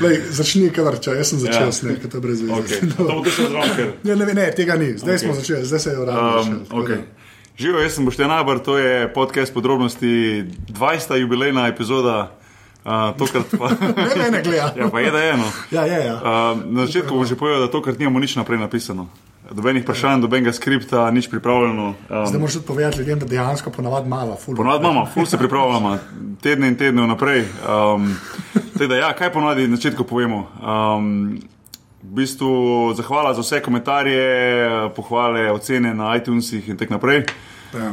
Lej, začni kar če, jaz sem začel Ja. ja. snemati, to je brez veze. Okay. To bo še zraven. Ne, ne, ne, tega ni, zdaj Ok. okay. smo začeli, zdaj se je uradno. Um, okay. Živijo, jaz sem Boštjan Abr, to je podcast podrobnosti, 20. jubilejna epizoda. Uh, tokrat pa, Ne, ne, ne, gleda. ja, pa je da eno. Ja, ja, ja. Uh, na začetku bom že povedal, da tokrat nimamo nič naprej napisano. Dobenih vprašanj, dobenega skripta, nič pripravljeno. Zdaj Um, moraš tudi povedati ljudem, da dejansko ponavadi malo, ful. Ponovadi imamo, ful se pripravljamo, tedne in tedne vnaprej. Um, teda, ja, kaj ponovadi na začetku povemo? Um, v bistvu zahvala za vse komentarje, pohvale, ocene na iTunesih in tako naprej. Ja.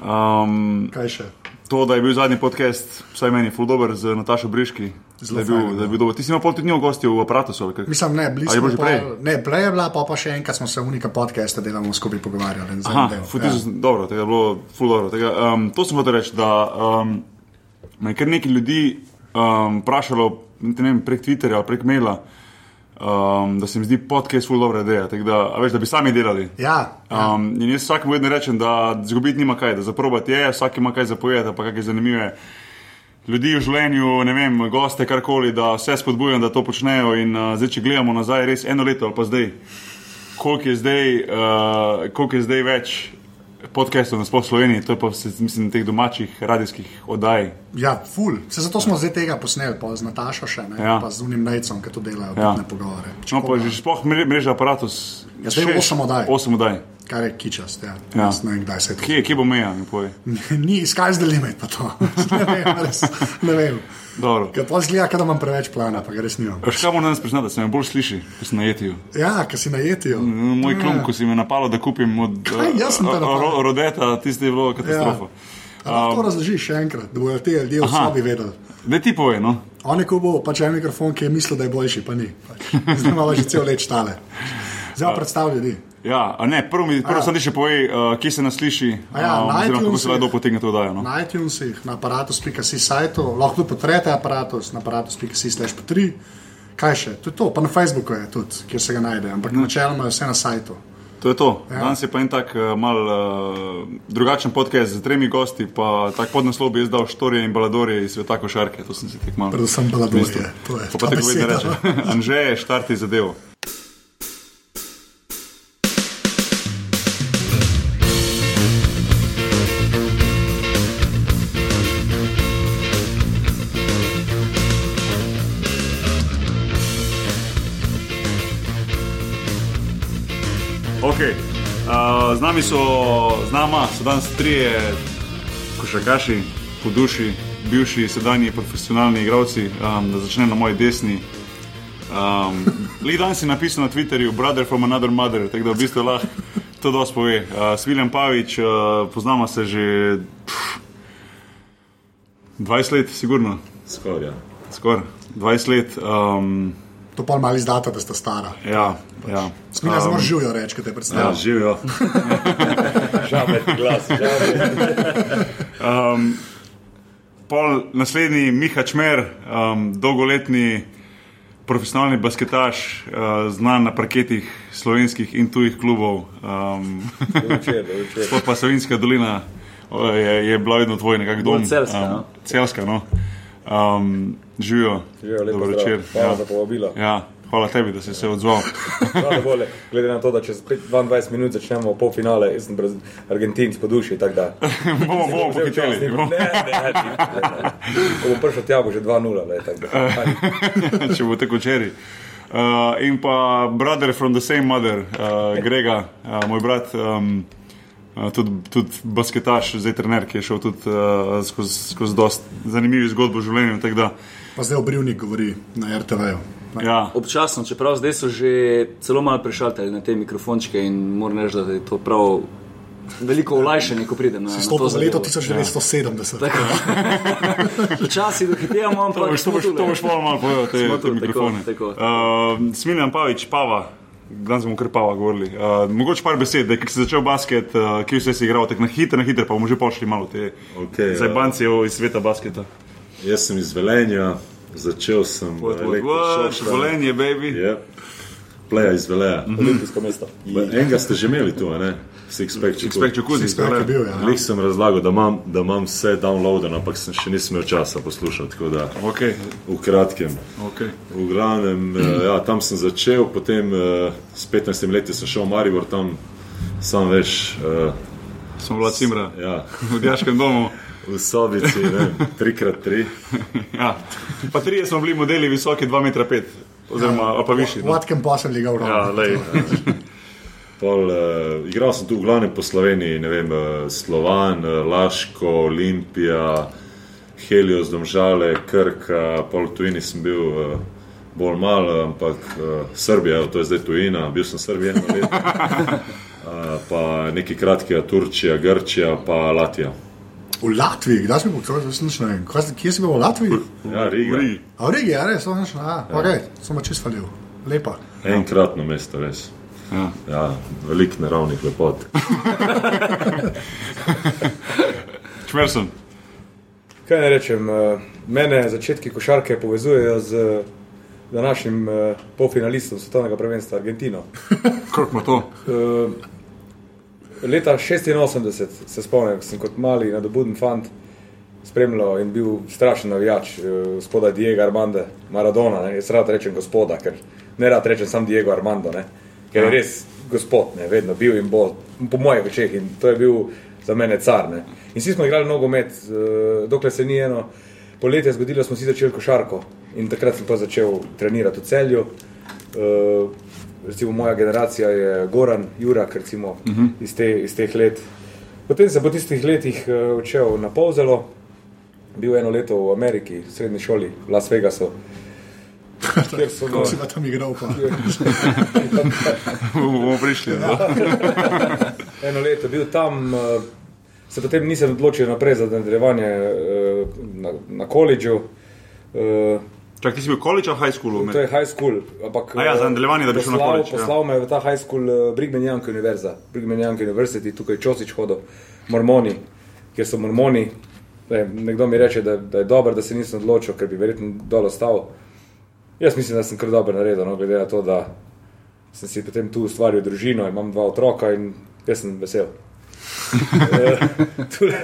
Um, Kaj še? To, da je bil zadnji podcast, vsaj meni, full dober z Natašo Briški. Zelo da je bil, fajn, da je bil dober. Ti si imel pol tudi njo gosti v aparatu, ali kaj? Mislim, ne, A je bilo smo že prej? Ne, prej je bila, pa, pa še enkrat smo se unika podcasta delamo skupaj pogovarjali. Aha, futi, ja. dobro, tega je bilo dobro. Tega, um, to sem hotel reči, da um, me je kar nekaj ljudi um, vprašalo, ne vem, prek Twitterja prek maila, um, da se mi zdi podcast full dobra ideja, tako da, veš, da bi sami delali. Ja, ja. Um, in jaz vsakemu vedno rečem, da zgubiti nima kaj, da zaprobati je, vsak ima kaj zapovedati, pa kakšne zanimive ljudi v življenju, ne vem, goste, karkoli, da vse spodbujam, da to počnejo. In uh, zdaj, če gledamo nazaj, res eno leto ali pa zdaj, koliko je zdaj, uh, koliko je zdaj več podcastov na sploh Sloveniji, to je pa se, mislim teh domačih radijskih oddaj. ja, ful. Se zato smo zdaj tega posneli, pa z Natašo še, ne, Ja. pa z unim Nejcem, ki to delajo, Ja. ne pogovore. No, pa že sploh mre- mreža aparatus. Ja, zdaj je osem oddaj. Osem oddaj. Kar je kičast, ja. Ja. Jaz Ne vem, kdaj se je to. Kje, kje bo meja, mi povej. Ni izkaz, da limit pa to. ne vem, res, ne vem. Ker pa zgleda, da imam preveč plana, pa ga res nimam. Kaj moram danes priznati, da se me bolj sliši, ko sem na jetiju. Ja, ker si najetijo. Moj klum, ko si me napalo, da kupim od Kaj, te eh, Rodeta, tisti je bilo katastrofa. Ja. Lahko to razložiš še enkrat, da bodo ti ljudje v sobi vedeli. Ne ti povej, no. On je kubil pač en mikrofon, ki je mislil, da je boljši, pa ni. Pač. Zdaj imamo že cel let štale. Zdaj pa predstavlja ljudi. Ja, ne, prvo mi prvo Ja. samo ti še povej, uh, kje se nas sliši, A ja, na oziroma kako se lahko potegne to oddajo. No? Na iTunesih, na aparatus.si sajtu, lahko tudi potrete aparatus, na aparatus.si slash pa tri. Kaj še? To je to, pa na Facebooku je tudi, kjer se ga najde, ampak Mhm. načeloma je vse na sajtu. To je to. Ja. Danes je pa en tak uh, mal uh, drugačen podcast z tremi gosti, pa tak podnaslov bi izdal Štorije in Baladorije iz sveta košarke. To sem si tek malo. Predvsem baladorje. To je Pa, pa ta tako vedno reče. Anže, štarti zadevo. Z nami so, z nama so danes trije košarkaši, po duši, bivši, sedanji profesionalni igralci. Um, da začnem na moji desni. Um, Lej danes je napisal na Twitterju, brother from another mother, tako da v bistvu lahko to dosti pove. Uh, Sviljan Pavič, uh, poznamo se že pff, 20 let, sigurno, Skoraj. Ja. skoraj 20 let. Um, To pa malo izdata, da sta stara. ja, ja. Smilja um, zmržijo reči, kaj te Ja, predstavlja. živijo. Žabeti glas, žabeti. Pol naslednji Miha Čmer, um, dolgoletni profesionalni basketaš, uh, znan na parketih slovenskih in tujih klubov. Um, Večer, večer. Sploh pa Savinska dolina je, je bila vedno tvoj nekak dom. Bolj celjska, um, no. Celska, no. Um, živijo. Zdrav. večer. Hvala Ja. za povabilo. Ja, hvala tebi, da si se odzval. Bolje, glede na to, da čez 22 minut začnemo polfinale, jaz sem brez Argentinc po duši, bomo bomo pohiteli. ne, ne, ne. Ko bo prišel tja, bo že 2-0, le, tako da. Ajde. če bo tako čeri. Uh, in pa brother from the same mother, uh, Grega, uh, moj brat, um, tudi, tudi basketaš, zdaj trener, ki je šel tudi uh, skozi skoz dosti zanimivih zgodb v življenju. tako Da, Pa zdaj obrivnik govori na RTV-ju. ja, Občasno, čeprav zdaj so že celo malo prešaltali na te mikrofončke in moram reči, da je to prav veliko olajšanje, ko pridem na na Stopil za leto zadevo. 1970. Tako. Včasih dohitevamo, to ampak to boš, to boš malo, povedal, te, te tu, tako, mikrofone. tako. Uh, Smiljan Pavič, Pava. Danes bomo kar pava govorili. Uh, mogoče par besed, da si začel basket, uh, kje vse si igral, tako na hitro, na hitro, pa bomo že pošli malo te Okej, ja. zajbance iz sveta basketa. Jaz sem iz Velenja, začel sem v elektrošoku. Življenje, baby. Ja, pleja iz Veleja. Olimpijsko mesto. Enega ste že imeli tu, ne? Sixpack Jacuzzi, Sixpack je bil, ja. Lih sem razlagal, da imam, da imam vse downloadeno, ampak sem še nisem imel časa poslušati. tako Da, Okay, v kratkem. okay. V glavnem, eh, ja, tam sem začel, potem eh, s 15 leti sem šel v Maribor, tam sam veš, eh, Smo bila cimra ja, v Dijaškem domu. v sobici, ne vem, 3x3. Ja. Pa trije smo bili modeli visoki 2,5 m, oziroma ja. pa višji. No. Vatkem pa sem ligal Ja, roko. lej. Pol, uh, igral sem tu v glavnem po Sloveniji, ne vem, uh, Slovan, uh, Laško, Olimpija, Helios, Domžale, Krka, pol tujini sem bil uh, bolj mal, ampak uh, Srbija, to je zdaj tujina, bil sem Srbija eno leto. Uh, pa neki kratki, Turčija, Grčija, pa Latvija. V Latviji, kdaj si bil, to jaz nič ne. Kaj si- Kje si bil v Latviji? Ja, Riga. A v Rigi, ja, res, to nič ne. A, ok, sem čist falil. Lepa. Enkratno mesto, res. Ja. Ja, veliko naravnih lepot. Čmerson. Kaj ne rečem, eh, mene začetki košarke povezujejo z današnjim eh, polfinalistom svetovnega prvenstva Argentino. Kako ima to? Eh, Leta 86 se spomnim, sem kot mali nadobuden fant spremljal in bil strašen navijač eh, gospoda Diego Armanda Maradona. Ne? Jaz rad rečem gospoda, ker ne rad rečem sam Diego Armando, ne? Ker je res gospod, ne? vedno bil in bo, po mojih očeh in to je bil za mene car. Ne? In vsi smo igrali nogomet, eh, dokler se ni eno poletje zgodilo, smo si začeli košarko in takrat sem pa začel trenirati v celju. Eh, recimo moja generacija je Goran, Jurak, recimo uh -huh. iz, te, iz teh let. Potem sem po tistih letih uh, odšel na Povzelo, bil eno leto v Ameriki, v srednji šoli, v Las Vegasu. Kjer so Kako si pa tam igral? Pa? Bomo prišli. No? eno leto bil tam, uh, se potem nisem odločil naprej za nadaljevanje uh, na, na koledžu. Uh, Čak, ti si bil college ali high school? To je high school. Ampak, A ja, za eh, nadaljevanje, da bi šel na poslal- college, ja. Poslal me je v ta high school uh, Brigham Young Univerza, Brigham Young University, tukaj Čosič hodil, Mormoni, kjer so Mormoni. Ne, nekdo mi reče, da, da je dobro, da se nisem odločil, ker bi verjetno dol ostal. Jaz mislim, da sem kar dobro naredil, no, glede na to, da sem si potem tu ustvaril družino, imam dva otroka in jaz sem vesel. Eh, tule,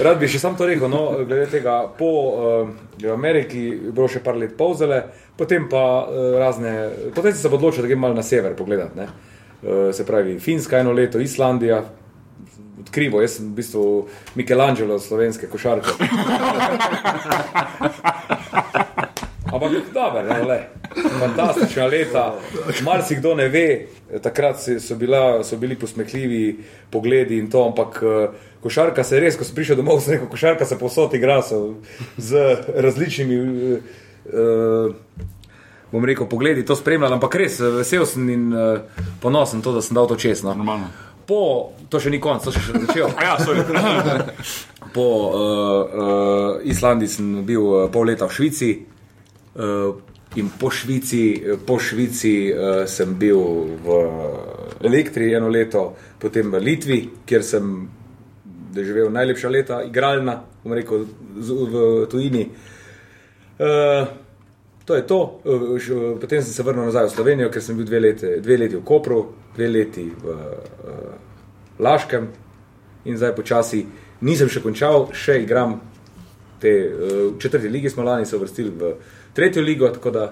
Rad bi še sam to rekel, no, glede tega, po uh, Ameriki je bilo še par let povzele, potem pa uh, razne, potem se odločil, da grem malo na sever pogledati. ne. Uh, se pravi, Finska eno leto, Islandija, odkrivo, jaz sem v bistvu Michelangelo slovenske košarke. Ampak dobro, no, le. Fantastična leta, marsikdo ne ve, takrat so, bila, so bili posmehljivi pogledi in to, ampak eh, košarka se res, ko sem prišel domov, sem rekel, košarka se povsod igra so z različnimi. Uh, bom rekel, pogledi to spremljali, ampak res vesel sem in uh, ponosen to, da sem dal to čest. No. Normalno. Po, to še ni konc, to še še začel. Ja. Po uh, uh, Islandiji sem bil uh, pol leta v Švici uh, in po Švici, po Švici uh, sem bil v Elektri eno leto, potem v Litvi, kjer sem doživel najlepša leta, igralna, bom rekel, z, v tujini. Uh, to je to. Uh, potem sem se vrnil nazaj v Slovenijo, ker sem bil dve leti, dve leti v Kopru, dve leti v uh, Laškem in zdaj počasi nisem še končal, še igram. Te, uh, v četrti ligi smo lani se uvrstili v tretjo ligo, tako da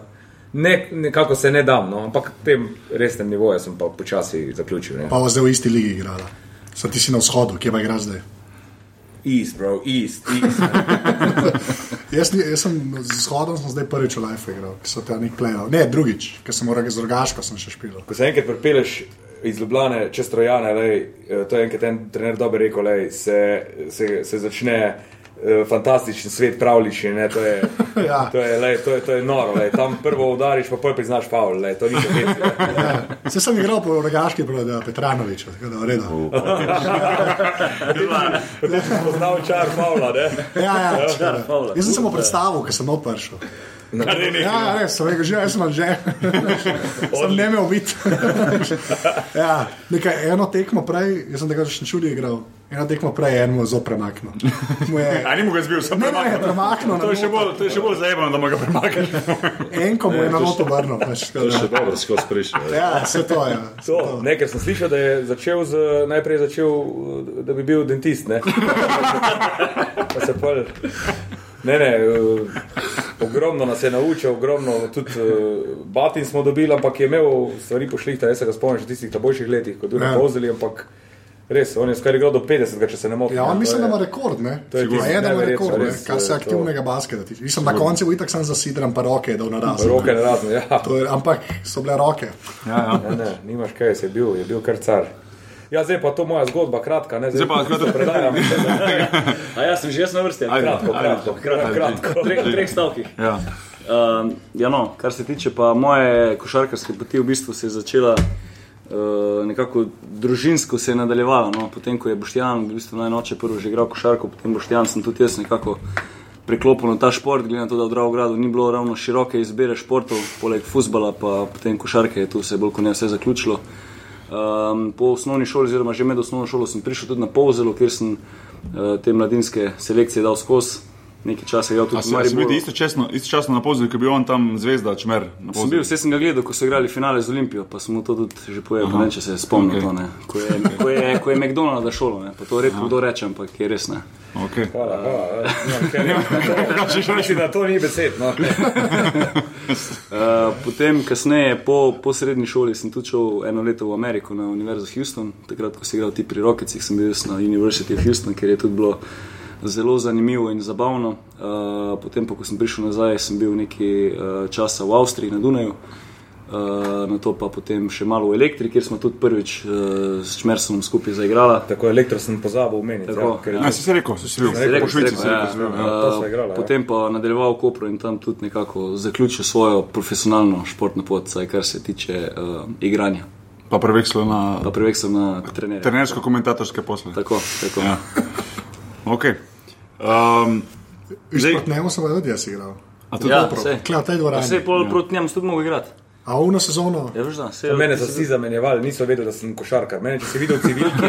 ne, nekako se ne dam, no, ampak v tem resnem nivoju sem pa počasi zaključil. Ne. Pa vas zdaj v isti ligi igrala. Sad ti si na vzhodu, kje pa igraš zdaj? East, bro, east, east. Jaz, jaz sem z vzhodom sem zdaj prvič v Life igral, ki so te nek plejal. Ne, drugič, ker sem moral z rogaško sem še špil. Ko se enkrat pripeleš iz Ljubljana čez Trojane, lej, eh, to je enkrat en trener dobro rekel, lej, se, se, se začne fantastičen svet pravlični. ne, To je, Ja. to je, lej, to je, to je noro. Lej. Tam prvo udariš, pa pol priznaš faul. lej, To ni tako. Ja. Se sem igral po rogaški proti Petranoviču, tako da v redu. Potem si spoznal čar faula. Ne? Ja, ja, Čar Pavla. Jaz sem samo predstavil, ker sem not prišel. Kar je nekaj. Ja, ja, res, sem rekel, že jaz sem že. sem ne imel biti. ja, nekaj, eno tekmo prej, jaz sem tega že čudi igral. Eno tekmo prej, eno zelo premaknil. Mu je- A ni mu ga zbil, sem Ne, ne, premaknil. To je še bolj, to je še bolj zajemno, da mu ga premakneš. Enko mu je na noto vrnil. Pač, To je še dobro, skozi prišel. ja, vse to je. To, ne, ker sem slišal, da je začel z, najprej začel, da bi bil dentist. Ne? Pa se pol, ne, ne, ogromno nas je naučil, ogromno tudi uh, batin smo dobili, ampak je imel stvari pošlihta. Jaz se ga spomnim še tistih ta boljših letih, kot je Ja. na Pozeli, ampak res, on je skoraj igral do 50, če se ne motim. Ja, on To mislim, je- da ima rekord, ne? to je Ma tisto je, da ima neverjetno, rekord, ne? res, kar se to- aktivnega basketa tiče. Mislim, na koncu bo itak sam zasidran, pa roke je dal na raz. Roke na razne, ja. To je, ampak so bile roke. Ja, ja. Ne, ne, nimaš kaj, si je bil, je bil kar car. Ja, zdaj pa to moja zgodba, kratka, ne, Zdaj pa kratka. predajam. A ja, sem že jaz na vrsti. Ajde. Kratko, kratko, kratko. kratko. V treh, treh stavkih. Ja. Uh, ja, no, kar se tiče pa moje košarkarske poti, v bistvu se je začela uh, nekako družinsko se je nadaljevala. No. Potem, ko je Boštjan, v bistvu najnoče prvo že igral košarko, potem Boštjan sem tudi jaz nekako preklopil na ta šport, glede na to, da v Dravogradu ni bilo ravno široke izbire športov, poleg futbola, pa potem košarke je tu se bolj kot ne vse zaključilo. Um, po osnovni šoli, oziroma že med osnovno šolo, sem prišel tudi na Povzelo, kjer sem uh, te mladinske selekcije dal skozi. Nekaj časa je A tudi a si bil istočasno, istočasno na pozivu, ki je bil on tam zvezda, čmer. na Sem bil, vse sem ga gledal, ko so igrali finale z Olimpijo, pa sem mu to tudi že povedal, pa ne, če se spomnim. Ok. Okay. To, ne. ko, je, ko, je, ko je McDonald's šolo, ne. pa to redko kdo reče, ampak je res ne. Okay. Hvala, hvala. Kaj reči. Da to ni besed. No. Uh, potem, kasneje, po, po srednji šoli, sem tudi šel eno leto v Ameriko na Univerzo Houston. Takrat, ko sem igral ti pri Rocketsih, sem bil na University of Houston, ker je tudi bilo zelo zanimivo in zabavno. Uh, potem, pa, ko sem prišel nazaj, sem bil nekaj uh, časa v Avstriji na Dunaju. Uh, na to pa potem še malo v Elektri, kjer smo tudi prvič uh, s Čmersonom skupaj zaigrali. Tako elektro sem pozabil omeniti. Tako, ja, ker je Ja, si si rekel, si si bil. Si rekel, Po Švici si si rekel, rekel, si bil. ja. ja. Igrala, ja. Potem pa nadaljeval v Kopru in tam tudi nekako zaključil svojo profesionalno športno pot, saj kar se tiče uh, igranja. Pa prevekslo na Pa prevek sem na trenerja. trenersko-komentatorske posle. Tako, tako. Ja. Okay. Um, Zdaj- Zdaj, ne, sem tudi jaz igral. a tudi Ja, dobro. sej. Kle, v tej dvorani. Vse pol proti njemu sem tudi mogel igrati. A uno sezono, Ja, veš, da, sej, Mene so vsi zamenjevali, niso vedeli, da sem košarkar. Mene, če si videl v civilki,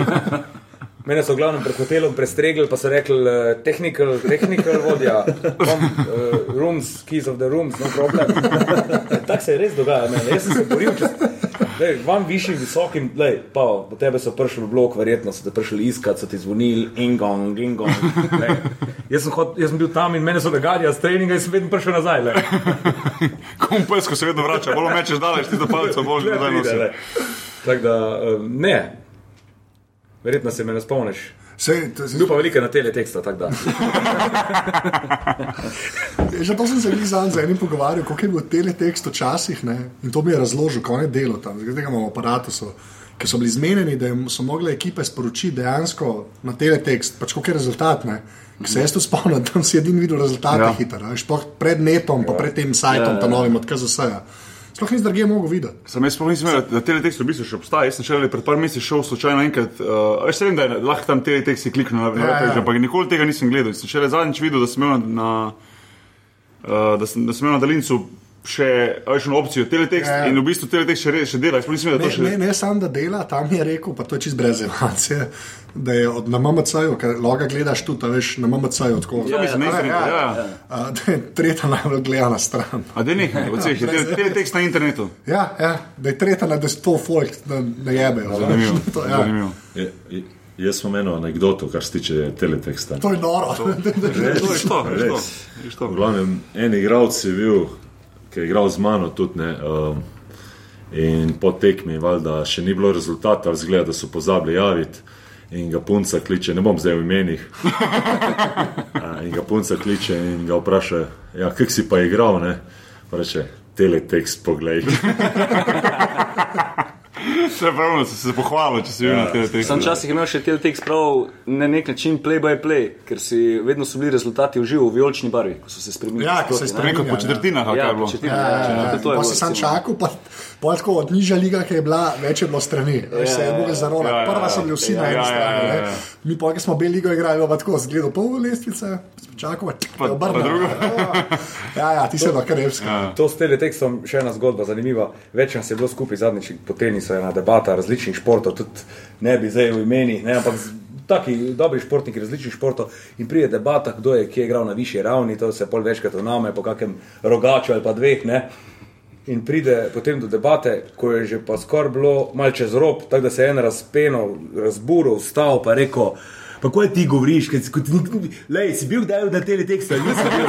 mene so v glavnem pred hotelom prestregli, pa so rekli, uh, technical, technical vodja, come, uh, rooms, keys of the rooms, no problem. Tako se je res dogajalo. meni. Jaz sem se boril, če Lej, vam višjim, visokim, lej, pa po tebe so prišli v blok, verjetno so te prišli iskat, so ti zvonili, ingong, ingong. lej. Jaz sem, hod, jaz sem bil tam in mene so naganjali s treninga in sem vedno prišel nazaj. Kompesko se vedno vrača, bolj mečeš daleč, ti do palcev, bolj že nazaj lej. nosi. Tako da, ne. Verjetno se me ne spomniš. Sej, to, Bil pa velike na teleteksta, tako da. že to sem se jih zanj z enim pogovarjal, koliko je bil teletekst včasih ne? in to mi je razložil, kako je delo tam, zdaj tega imamo aparatusu. Ki so bili zmenjeni, da so mogle ekipe sporočiti dejansko na teletekst, pač koliko je rezultat. Ne? Ki se jaz tu spomnim, tam si edini videl rezultate Ja. ja. hitro, sploh pred netom, pa pred tem sajtom, ja, ja. novim od KZS-ja. Sploh nisem drugje mogel videti. Sam jaz sploh nisem vedel, da teletekst v bistvu še obstaja. Jaz sem šele pred par meseci šel slučajno enkrat. Uh, veš, vem, da je lahko tam teletekst kliknil na Ja, ja. web, ampak nikoli tega nisem gledal. Sem šele zadnjič videl, da sem imel na, uh, da sem, da sem imel na daljincu še eno opcijo teletekst Ja, ja. in v bistvu teletekst še, re- še dela. Sploh nisem vedel, da Ne, to še ne, ne samo da dela, tam je rekel, pa to je čist brez emocije, da je od, na MMC-ju, ker loga gledaš tudi, a veš, na MMC-ju tako. To mislim, na Ja, internetu. ja, Ja, ja. A, da je tretja najbolj gledana stran. A da nekaj, od vseh, je tele- teletekst na internetu. Ja, ja, da je tretja na desto folk, da ne jebejo. Zanimivo. To, ja. Zanimivo. Je- je- Jaz sem eno anegdoto, kar se tiče teleteksta. to je noro. To je to, je to. to, je V glavnem, en igralec je bil, ki je igral z mano tudi. Ne, um, in po tekmi, valjda, še ni bilo rezultata, zgleda, da so pozabili javiti. In ga punca kliče, ne bom zdaj v imenih. In ga punca kliče in ga vpraša, ja, kak si pa igral, ne? Pa reče, teletekst, poglej. Se pravi, si se pohvalil, če si bil na teletekstu. Sam včasih imel še teletekst prav na nek način play by play, ker si vedno so bili rezultati v živo v vijolični barvi, ko so se spremenili. Ja, ko se je. Neko po Ja, četrtinah, ali kaj Ja, je bilo. po četrtinah, Ja, ja, ja, ja, ja. to je Pa bilo, si sam recimo. čakal, pa, pa tako od nižja liga, ki je bila, več je bilo strani. Ja, se je mogel zaronati. Ja, ja, Prva so bili vsi ja, na eni ja, ja, strani. ja, ne. ja. Mi pa, ki smo bili ligo igrali, pa tako zgledal pol lestvice, čakamo, Pa- da pa drugo. Ja, ja, ti se lahko revski. Ja. To s teletekstom še ena zgodba, zanimiva. Več nas je bilo skupaj zadnjič po tenisu, ena debata različnih športov, tudi ne bi zdaj v imenih, ne, ampak taki dobri športniki različnih športov in pride debata, kdo je kje igral na višji ravni, to se pol večkrat vname po kakem rogaču ali pa dveh. Ne. In pride potem do debate, ko je že pa skoraj bilo malo čez rob, tako da se je en razpeno, razburo, vstal pa rekel. Pa kaj ti govoriš, kaj si, kot, lej, si bil kdaj na teletekstu, ali nisi bil?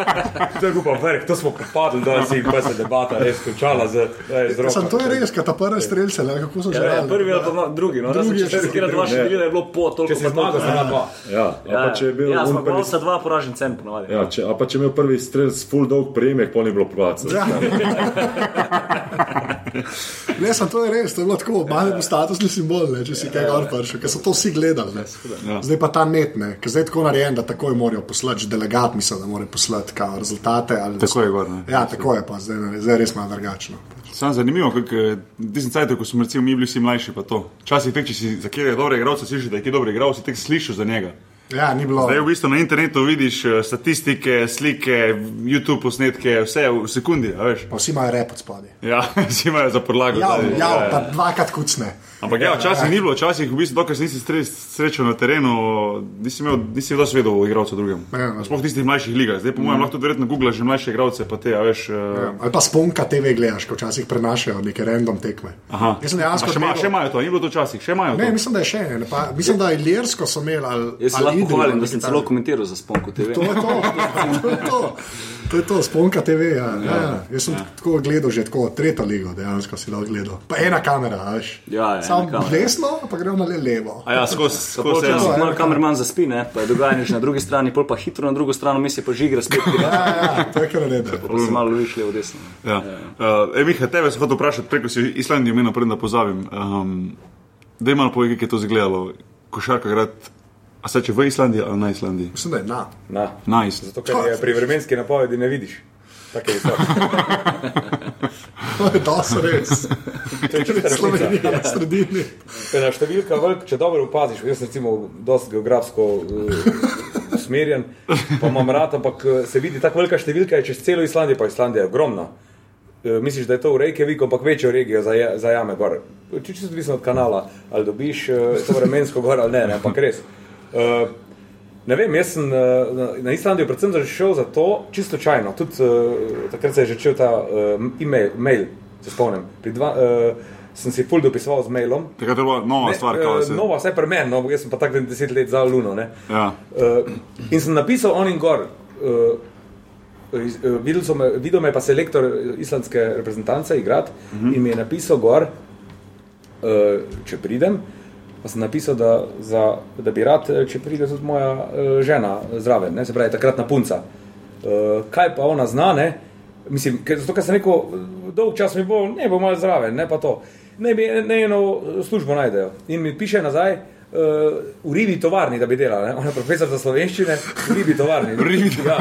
to je pa vrh, to smo popadli, da si pa se debata res končala z, z Sam, rokom. to je res, kaj ta prvi strelce, ne, kako so že Ja, ja, prvi ali pa drugi. No, Drugi še se kjer dva še bili, je bilo po toliko. Če si pa zmagal, na dva. Ja, a pa če je bil ja, on smo prvi, pa sta dva poražen cen ponovadi. ja, če, a pa če je imel prvi strelc full dolg prejemek, pol ni bilo pravice. Ja. Ne, sem, to je res, to je bilo tako, malo bo statusni simbol, ne, če si kaj gor prišel, ker so to vsi gledali. Ne. Ja. Zdaj pa ta net, ne, ker zdaj je tako narejen, da takoj morajo poslati, že delegat misli, da morajo poslati kao, rezultate. ali Tako je gor, ne. Ja, tako je pa, zdaj, ne, zdaj je res malo drugačno. Sam zanimivo, kako ti sem cajt, ko smo recimo mi bili vsi mlajši, pa to. Včasih tek, če si za kjer je dobre igralce, slišiš, da je kje dobre igralce, tek slišiš za njega. Ja, ni bilo. Zdaj v bistvu na internetu vidiš eh, statistike, slike, YouTube posnetke, vse v sekundi, vsi imajo rep od spodaj. Ja, vsi imajo za podlago. Ja, zdaj. ja, pa dvakrat kucne. Ampak ja, včasih ni bilo, včasih v bistvu, dokler si nisi srečal na terenu, nisi imel, nisi dosti vedel o igralcu drugem. Ja, ja. Sploh v tistih mlajših ligah. Zdaj, po mojem, lahko tudi verjetno googlaš že mlajše igralce, pa te, a veš. eh, Ja. Ali pa sponka TV gledaš, ko včasih prenašajo neke random tekme. Aha. Jaz sem A dejansko še, ma, še imajo to, ni bilo to včasih, še imajo Ne, to. mislim, da je še eno. Pa, mislim, da je Ljersko so imeli ali. Jaz se ali lahko Idrijo, pohvalim, da sem celo komentiral za Sponko TV. To je to, to je to. To je to, sponka TV. Ja. Ja, ja. Jaz sem ja. tako gledal, že tako tretjo ligo, dejansko si lahko gledal. Pa ena kamera, veš. Ja, ja, Kamera. desno, pa gremo na le levo. A ja, skozi, Ko skozi včasih eno. kamerman zaspi, ne, pa je dogajanje že na drugi strani, pol pa hitro na drugo stran, misli pa žigra spet. Ja, ja, to je kar ne da. Pa se malo loviš levo desno. Ja. Uh, e, Miha, tebe sem hotel vprašati, preko si Islandijo omenil, preden da pozabim. Um, da je malo povej, kako je to izgledalo. Košarka grad, a se če v Islandiji ali na Islandiji? Mislim, da je na. Na. Nice. Zato, ker je pri vremenski napovedi ne vidiš. Tako je to. Je dosti res. To je resnica. Slovenija na sredini. Ena številka, velik, če dobro opaziš, jaz sem recimo dosti geografsko uh, usmerjen, pa imam rad, ampak eh, se vidi tako velika številka je čez celo Islandijo, pa Islandija je ogromna. Uh, misliš, da je to v Reykjaviku, ampak večjo regijo zaja- zajame gor. Če čisto odvisno od kanala, ali dobiš uh, to vremensko gor ali ne, ne ampak res. Uh, Ne vem, jaz sem uh, na, na Islandijo predvsem zašel zato, čisto slučajno. Tudi uh, takrat se je začel ta uh, e-mail, mail, se spomnim. Pri Dva, uh, sem si full dopisoval z mailom. Takrat je bila nova Ne, stvar, eh, kaj se. Nova, vse pri meni, no, jaz sem pa tako deset let za Luno. ne. Ja. Uh, in sem napisal on in gor. Uh, uh, videl, me, videl me je pa selektor islandske reprezentance igrati uh -huh. in mi je napisal gor, uh, če pridem. Pa sem napisal, da, za, da bi rad, eh, če pride tudi moja uh, žena zraven, ne, se pravi, takratna punca. Uh, kaj pa ona zna, ne? Mislim, ker, zato, ker sem rekel, dolg čas mi bo, ne bo malo zraven, ne pa to. Ne, bi, ne eno službo najdejo. In mi piše nazaj, uh, v ribi tovarni, da bi delala. Ne? Ona je profesor za slovenščine, v ribi tovarni. Ribi ja.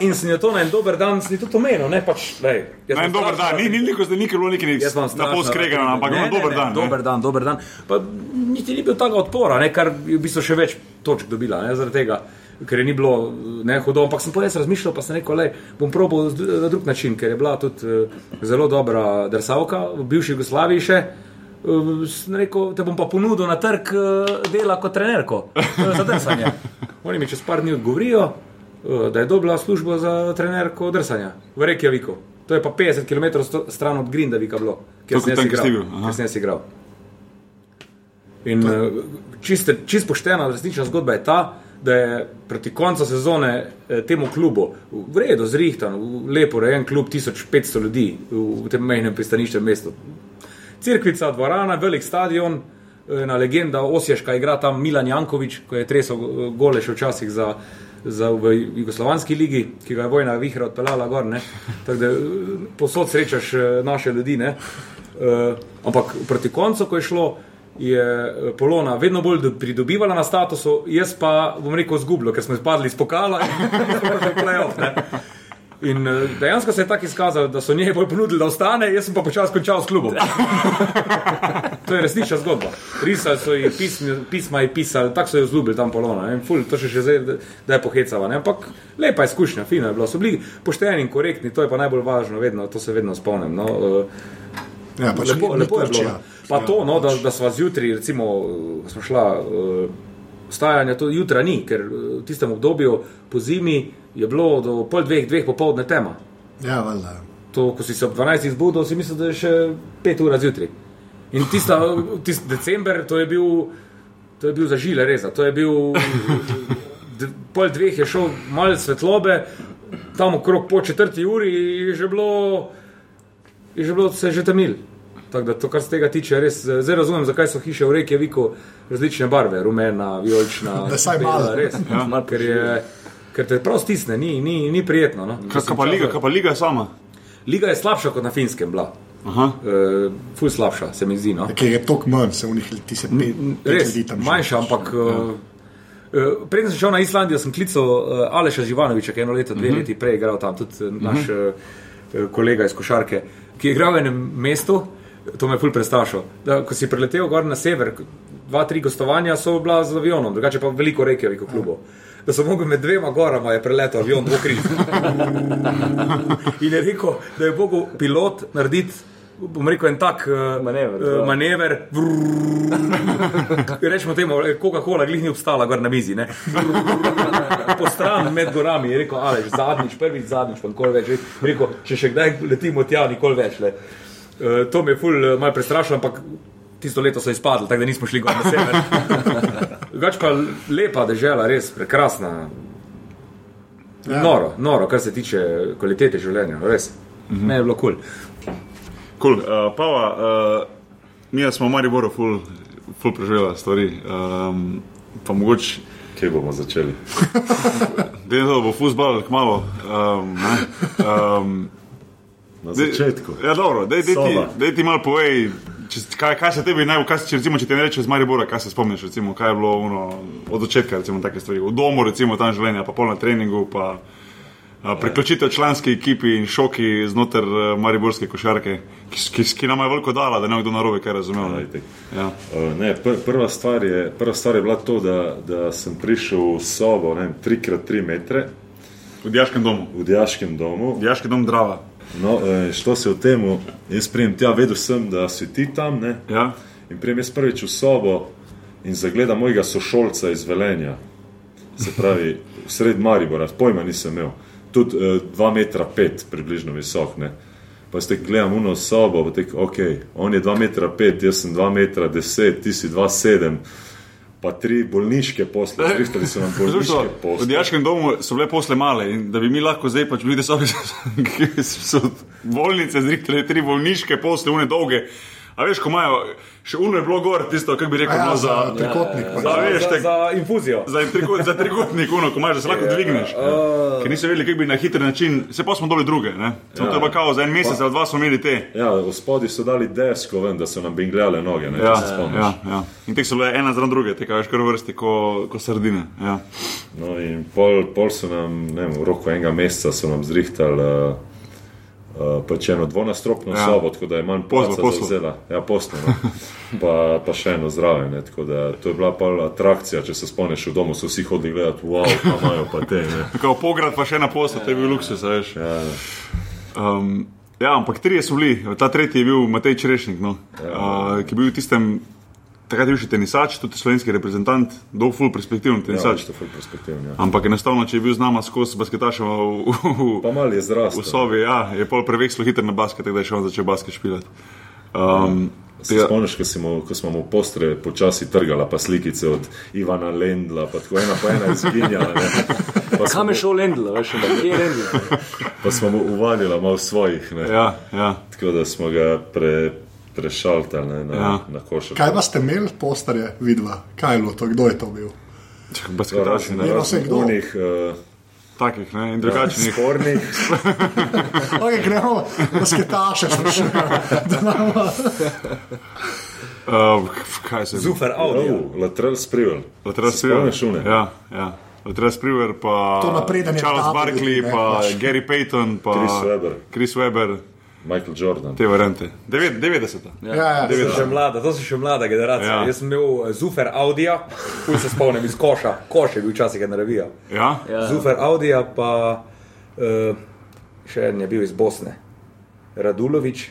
In sem jo to na en dober dan, sem tudi omenil, ne pač, lej. Na en sem dober dan, ni, ni nikoli, ni bilo nekaj Jaz vam na pol skregano, ampak ne, na ne, dober ne, dan. ne. Dober dan, dober dan. Pa niti ni bil tako odpora, ne, kar je v bistvu še več točk dobila, ne, zaradi tega. Ker je ni bilo ne, hudo, ampak sem pa res razmišljal, pa sem rekel, da bom probal na drug način, ker je bila tudi eh, zelo dobra drsavka v bivši Jugoslaviji še. Sem rekel, te bom pa ponudil na trg eh, dela kot trenerko eh, za drsanje. Oni mi čez par dni odgovorijo, eh, da je dobila službo za trenerko drsanja v Reykjaviku. To je pa 50 km stran od Grindavika bilo, kjer sem jaz igral. Kjer sem jaz igral. In čist, čist poštena, resnična zgodba je ta, da je proti koncu sezone eh, temu klubu, v redu, zrihtan, v lepo rejen klub, 1500 ljudi v, v tem mejnem pristaniščem mestu. Cirkvica, dvorana, velik stadion, ena legenda Osješka igra tam Milan Jankovič, ko je tresel eh, gole še včasih za, za v Jugoslovanski ligi, ki ga je vojna vihra odpeljala gor. ne. Tako da eh, posod srečaš eh, naše ljudi. ne. Eh, ampak proti koncu, ko je šlo, je Polona vedno bolj do- pridobivala na statusu, jaz pa bom rekel zgubljal, ker smo izpadli iz pokala in smo prišli v playoff. In eh, dejansko se je tako izkazalo, da so njej bolj ponudili, da ostane, jaz sem pa počasi končal s klubom. To je resnična zgodba. Risali so jih pismi, pisma, je pisali, tako so jo zlubili tam polona. ne. Ful, to še še zdaj, da- je pohecava. Ne? Ampak lepa izkušnja, fina je bila. So bili pošteni in korektni, to je pa najbolj važno, vedno, to se vedno spomnim. No? eh, Ja, pač lepo, lepo je bilo. Pa to, no, da, da smo zjutraj, recimo, smo šla. Uh, Vstajanja to jutra ni, ker eh, v tistem obdobju po zimi je bilo do pol dveh, dveh popoldne tema. Ja, valjda. To, ko si se ob 12 zbudil, si mislil, da je še 5 ur zjutraj. In tista, tisti december, to je bil, to je bil za žile reza. To je bil, pol dveh je šel malo svetlobe, tam okrog po četrti uri je že bilo, je že bilo se že temnil. Tako da to, kar se tega tiče, res eh, zdaj razumem, zakaj so hiše v Reykjaviku različne barve, rumena, vijolična. Da vsaj bela, malo. Res, ja. ker, je, ker te prav stisne, ni, ni, ni prijetno. No. Kaj pa liga, kaj pa liga sama? Liga je slabša kot na finskem, bila. Aha. Uh, ful slabša, se mi zdi. No? Ker je tok manj, se v njih ti se pet, Res, ljudi tam manjša, ampak. Uh, Uh, Preden sem šel na Islandijo, sem klical uh, Aleša Živanoviča, ki je eno leto, dve leti prej igral tam, tudi uh, naš uh, kolega iz Košarke, ki je igral v enem mestu, to me je ful prestrašil. Da, ko si preletel gor na sever, dva, tri gostovanja so bila z avionom, drugače pa veliko reke v klubu. Da so mogli med dvema gorama je preletel avion dvokriz. In je rekel, da je mogel pilot narediti, bom rekel, en tak uh, Manever, uh, ja. manever Rečemo temu, Coca-Cola glih ni obstala gor na mizi. Po stran med gorami je rekel, ali zadnjič, prvič, zadnjič, pa nikoli več. Rekel, če še kdaj letimo tja, nikoli več. Le. Uh, to me je ful uh, malo prestrašilo, ampak tisto leto so izpadli, tako da nismo šli gor na sever. Drugač pa lepa dežela, res prekrasna. Ja. Noro, noro, kar se tiče kvalitete življenja, res. Mhm. Ne je bilo kul. Cool. Cool. Uh, Pava, uh, mi smo v Mariboru ful, ful preživela stvari. Um, pa mogoče, Kje bomo začeli? to bo futbal, kmalo. Um, ne. um, Na Dej- začetku. Ja, dobro, daj, daj, ti, daj ti malo povej, če, kaj, kaj se tebi najbolj, kaj, se- recimo, če ti ne rečeš iz Maribora, kaj se spomniš, recimo, kaj je bilo ono, od začetka, recimo, take stvari, v domu, recimo, tam življenja, pa pol na treningu, pa a, priključitev članski ekipi in šoki znotraj uh, Mariborske košarke, ki, ki, ki nam je veliko dala, da ne kdo narobe kaj razumel. Ja, ne. Ja. Uh, ne, pr prva, stvar je, prva stvar je bila to, da, da sem prišel v sobo 3x3 metre V Dijaškem domu, v dijaškem domu. Dijaški dom Drava. No, eh, što se v tem, jaz prijem tja, vedel sem, da si ti tam. Ne? Ja. In prijem jaz prvič v sobo in zagledam mojega sošolca iz Velenja, se pravi, sred Maribora, pojma nisem imel, tudi 2,5 metra pet, približno visok. Ne? Pa ste gledam uno sobo, pa tek, ok, on je 2,5 metra, pet, jaz sem 2,10 metra, deset, ti si 2,7, pa tri bolniške posle, zrihtali so nam bolniške V posle. Dijaškem domu so bile posle male in da bi mi lahko zdaj pač bili ki so bolnice zrihtale tri bolniške posle, une dolge. A veš, ko imajo, še uno je bilo gor, tisto, kako bi rekel, Ja, no, za za, trikotnik. pač. za, veš, za, tek, za infuzijo. za, trikot, za trikotnik, uno, ko imaš, da se lahko dvigneš. Ja. Ker niso vedeli, kako bi na hiter način, se pa smo dobili druge, ne? Samo to je pa kao, za en mesec ali dva smo imeli te. Ja, gospodi so dali desko ven, da so nam bingljale noge, ne, Ja, se spomniš. ja, ja. In te so bile ena zraven druge, te kažeš kar vrsti, ko, ko sardine. Ja. No, in pol, pol so nam, ne vem, v roku enega meseca so nam zrihtali uh, uh, pač eno dvonastropno Ja. ja. sobo, tako da je manj poslo. zavzela. Ja, poslo. No. Pa, pa še eno zraven. Ne, tako da to je bila pa atrakcija, če se spomniš v domu, so vsi hodili gledati, wow, pa imajo pa te. Kao pograd pa še na poslu, to je bil luksus, veš. Ja, Um, ja, ampak trije so bili, ta tretji je bil Matej Črešnik, no, ja. uh, ki je bil v tistem, takrat je bil še tenisač, tudi slovenski reprezentant, dolg ful perspektiven ja, tenisač. to je ful perspektivno. Ja. Ampak enostavno, če je bil z nama skozi basketašem v, v, Pa v zrastel. sobi, ja, je pol prevekslo hiter na basket, da je še on začel basket špilati. Um, Se tega- spomniš, ko, mu- ko smo mu postre počasi trgala, pa slikice od Ivana Lendla, pa tako ena po ena izginjala. Pa Kam je šel Lendl, veš, ampak kje je Lendl? pa smo mu uvalila malo svojih. Ne. ja, ja. Tako da smo ga pre, prešaltali ne, na, Ja. ja. na košar. Kaj pa ste imeli postarje, vidva? Kaj je bilo to, kdo je to bil? Basketaši, ne, Ni vse kdo. Unih, uh, takih, ne, in drugačnih. spornih. Okay, gremo, basketaše sprašujemo. Uh, kaj se je? Zufer audio. Oh, lateral sprivel. Lateral Se une? Ja, ja. Lateral Spriver, pa To napreden je Charles Barkley, ne, pa pač. Gary Payton, pa Chris Webber. Chris Webber. Michael Jordan. te variante. Devet- 90. Ja, ja, To so še mlada, to so še mlada generacija. Ja. Ja. Jaz sem imel eh, Zufer Audija, kuj se spomnim iz koša, koš je bil včasih ena revija. Ja? Ja. Zufer Audija, pa uh, še en je bil iz Bosne, Radulovič.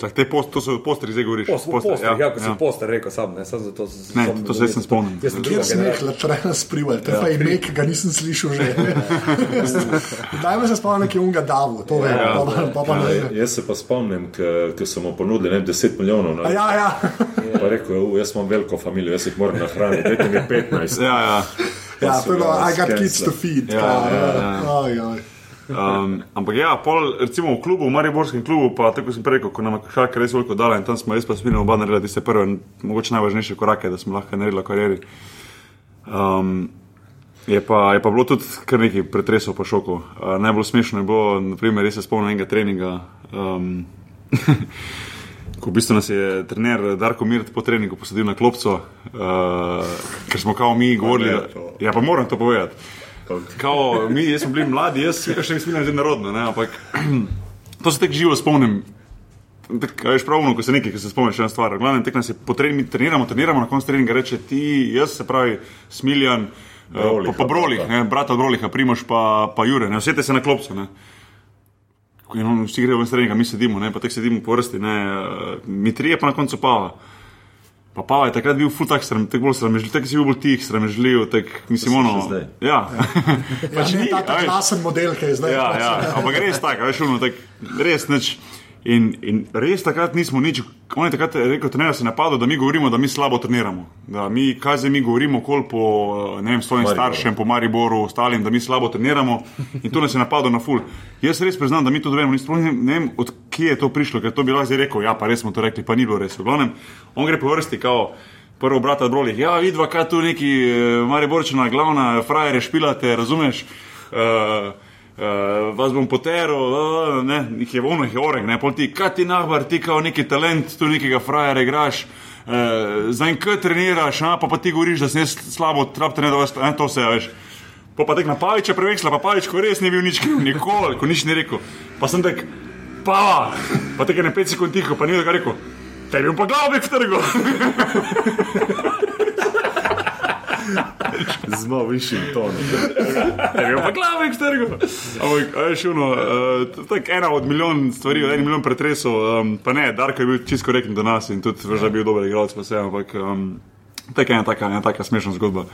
Čak, te post, to so posteri, zdaj govoriš. Poster, Poster, poster, ja, ja, ko si poster rekel sam, ne, sam zato se Ne, to se jaz ne spomnim. Jaz sem Kjer druga smeh, latrena sprival, to je pa ime, ki ga nisem slišal že. Dajmo se spomniti, ki je unga Davu, to vem, pa pa- pa pa ne. Ja, jaz se pa spomnim, ker so mu ponudili ne, vem, 10 milijonov. A Ne, Ja, ja. Pa je rekel, "U, jaz imam veliko družino, jaz jih moram nahraniti, dajte mi 15. Ja, ja. Ja, to je bilo, I got kids to feed. Ja, pa, ja, ja. Aj, aj. Um, ampak ja, pol, recimo v klubu, v Mariborskem klubu, pa tako sem rekel, ko nam je šalka res veliko dala in tam smo res pa smeli oba narediti tiste prve, mogoče najvažnejše korake, da smo lahko naredili karieri. Um, je, pa, je pa bilo tudi kar nekaj pretresov pa šokov. Uh, najbolj smešno je bilo, naprimer, res se spomnim enega treninga. Um, Ko v bistvu nas je trener Darko Mirt po treningu posadil na klopco, uh, ker smo kao mi govorili. ne, da-. Ja, pa moram to povedati. Kao, mi smo bili mladi, jaz še ne smem že narodno, ne, ampak to se tako živo spomnim. Tak, veš, pravno, ko se nekaj, ki se spomniš, ena stvar. Glavno, tek nas je potrebno, treniramo, treniramo, na koncu treninga reče ti, jaz se pravi, Smiljan, eh, pa, Broliha, pa Brolih, brata. ne, brata Broliha, Primoš pa, pa Jure, ne, vsete se na klopcu. Ne. In on, vsi grejo ven s treninga, mi sedimo, ne, pa tek sedimo po vrsti, ne, eh, mi trije pa na koncu pava. Pa Pava je takrat bil ful tak sram, tako bolj sramežljiv, tako si bil bolj tih, sramežljiv, tak mislim ono. Ja. Ja, ni, ni ta glasen model, ki je zdaj. Ja, ja, ampak res tako, veš, ono, tak, res nič. In, in res takrat nismo nič, on je takrat rekel, trener se je napadel, da mi govorimo, da mi slabo treniramo. Da mi, kaj zdaj mi govorimo, kol po, vem, svojim Mariboru. staršem, po Mariboru, ostalim, da mi slabo treniramo. In to nas je napadel na ful. Jaz res priznam, da mi to vemo, sploh ne, vem, od kje je to prišlo, ker to bi lahko zdaj rekel, ja, pa res smo to rekli, pa ni bilo res. V glavnem, on gre po vrsti, kao. Prvo brata brolih, ja, vidva, kaj tu neki eh, Mariborčina, glavna, frajere špilate, razumeš? Uh, vas bom poteral, uh, ne, jih je ono, jih je oreg, ne, pol ti, kaj ti nahbar, ti kao neki talent, tu nekega frajera igraš, uh, en kaj treniraš, a, pa pa ti govoriš, da si slabo trap vas, ne, to vse, a veš. Pa pa tek na Paviča preveksla, pa Pavič, ko res ni bil nič kriv, nikoli, ko nič ni rekel. Pa sem tek, pa, pa tek ne pet sekund tiho, pa ni da ga rekel, tebi bom pa glavbek vtrgal. Z malo višjim tonom. Je bil pa glavek strgo. Ampak, ono, uh, tako ena od milijon stvari, od en milijon pretresov, um, pa ne, Darko je bil čisto korekten do nas in tudi da je bil dober igralec, pa vse, ampak um, tako ena taka, ena taka smešna zgodba.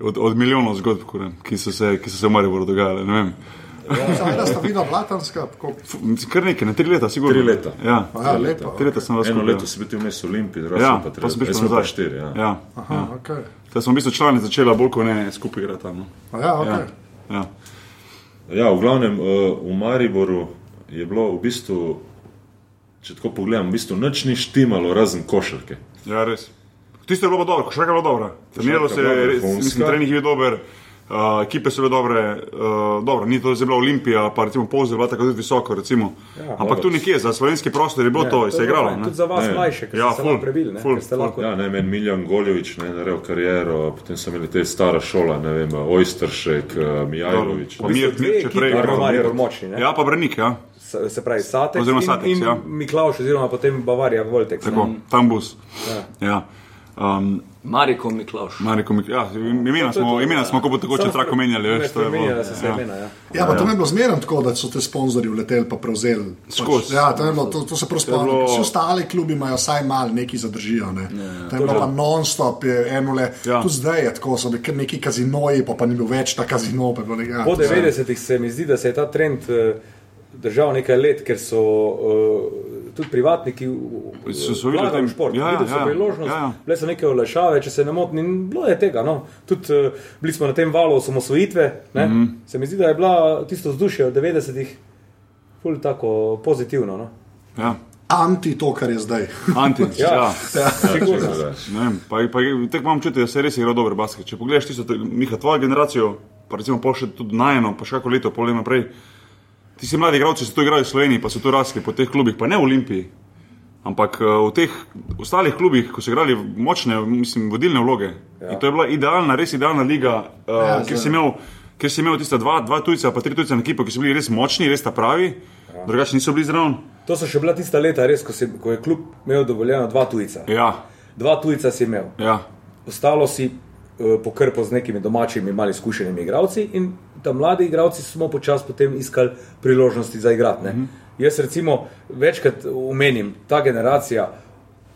Od, od milijonov zgodb, kure, ki so se, ki so se v Mariboru dogajale. ne vem. Seveda sta videla Blatanska, mislim, Kar nekaj, ne tri leta, sigurno. Tri leta. Ja, Ja, lepo. tri leta sem vas Eno skupaj, leto si bil vmes v Olimpiji, drugo Ja, pa pa tri. prišel Jaz sem pa nazaj. štiri. Ja. Ja. Aha, okay. Zdaj smo v bistvu člani začela bolj kot ne skupaj igrati tam. No. A Ja, okay. Ja. Ja, v glavnem uh, v Mariboru je bilo v bistvu, če tako pogledam, v bistvu nič ni štimalo razen košarke. Ja, res. Tisto je bilo pa dobro, košarka je bila dobra. Treniralo se je, res, mislim, trening je bil dober, uh, ekipe so bile dobre, uh, dobro, ni to zdaj bila Olimpija, pa recimo Polze je bila tako tudi visoko, recimo. Ja, Ampak dobro. tu nekje, za slovenski prostor je bilo ja, to, je se je igralo. ne. Tudi za vas Ne. mlajše, ki Ja, ste ful, prebili, ne, ful, ker ste ful. lahko Ja, ne vem, Miljan Goljovič, ne, naredil kariero, potem so imeli te stara šola, ne vem, Ojstršek, eh, Mijajlovič. Pa Mir, Mir, če prej. močni, ne? Ja, pa Branik, ja. Se se pravi Satek Oziroma in, Sateks, in ja. Miklauš, oziroma potem Bavarija Voltek. Tako, tam bus. Ja. Um, Mariko Miklaš. Mariko, Mik- ja, imena smo, imena smo kot tako če trako menjali, veš, to je bilo. Ja. imena, ja. Ja, pa to ne bi bilo zmerno tako, da so te sponzorji vleteli pa prevzeli. Skozi. Ja, to, bilo, to, to se prav spomnim. bilo- Vsi ostali klubi imajo vsaj malo neki zadržijo. Ne. To je bilo pa non-stop, je eno le. Ja. Tudi zdaj je tako, so bili kar neki kazinoji, pa, pa ni bil več ta kazino. Pa bilo nekaj, ja, Po to je- 90-ih se mi zdi, da se je ta trend eh, držal nekaj let, ker so uh, tudi privatniki So- so videli vlagali v tem- šport. ja, ja, videli so ja, priložnost, ja, ja. bile so neke olajšave, če se ne motim, bilo je tega. No. Tudi uh, bili smo na tem valu osamosvojitve. Mm. -hmm. Se mi zdi, da je bila tisto vzdušje v 90-ih ful tako pozitivno. No. Ja. Anti to, kar je zdaj. Anti, ja. ja. ja. sigurno. Ne vem, pa, pa tako imam čuti, da se res igra dober basket. Če pogledaš tisto, te- Miha, tvojo generacijo, pa recimo pol še tudi najeno, pa še kako leto, pol let naprej. Ti si mladi igralci, so tu igrali v Sloveniji, pa so tu rasli po teh klubih, pa ne v Olimpiji. Ampak eh, v teh ostalih klubih, ko so igrali močne, mislim, vodilne vloge. Ja. In to je bila idealna, res idealna liga, uh, Ja, kjer, si imel, kjer si imel tiste dva, dva tujca, pa tri tujce na ekipo, ki so bili res močni, res ta pravi, ja. drugače niso bili zraven. To so še bila tista leta, res, ko, si, ko je klub imel dovoljeno dva tujca. Ja, Dva tujca si imel. ja. Ostalo si pokrpal z nekimi domačimi, malo izkušenimi igralci in tam mladi igralci smo počasi potem iskali priložnosti za igrati. Mm -hmm. Jaz recimo večkrat omenim, ta generacija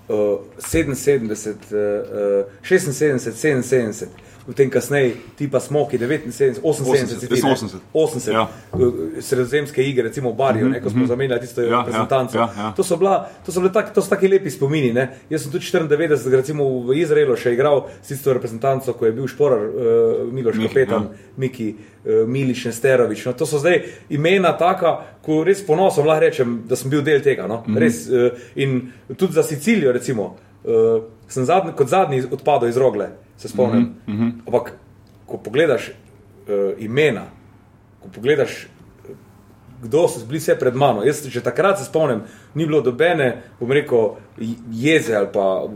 uh, 77, uh, 76, 77. Potem kasneje, tipa Smoki, 79, 78, 80, 80. 80 Ja. uh, sredozemske igre, recimo v Barju, ne, ko smo zamenjali tisto Ja, ja, reprezentanco. ja, ja. To so, bila, to so bile tak, to so taki lepi spomini. Ne? Jaz sem tudi 94, recimo v Izraelu še igral s tisto reprezentanco, ko je bil šporar uh, Miloš Miki, Kapetan, ja. Miki, uh, Miliš, Nesterovič. No, to so zdaj imena taka, ko res ponosom lahko rečem, da sem bil del tega. No? Mhm. Res, uh, in tudi za Sicilijo, recimo, uh, sem zadnji, kot zadnji odpadel iz rogle, se spomnim. Mhm, Mm -hmm. Ampak, ko pogledaš uh, imena, ko pogledaš kdo so bili vse pred mano. Jaz že takrat se spomnim, ni bilo dobene, bom rekel, jeze ali pa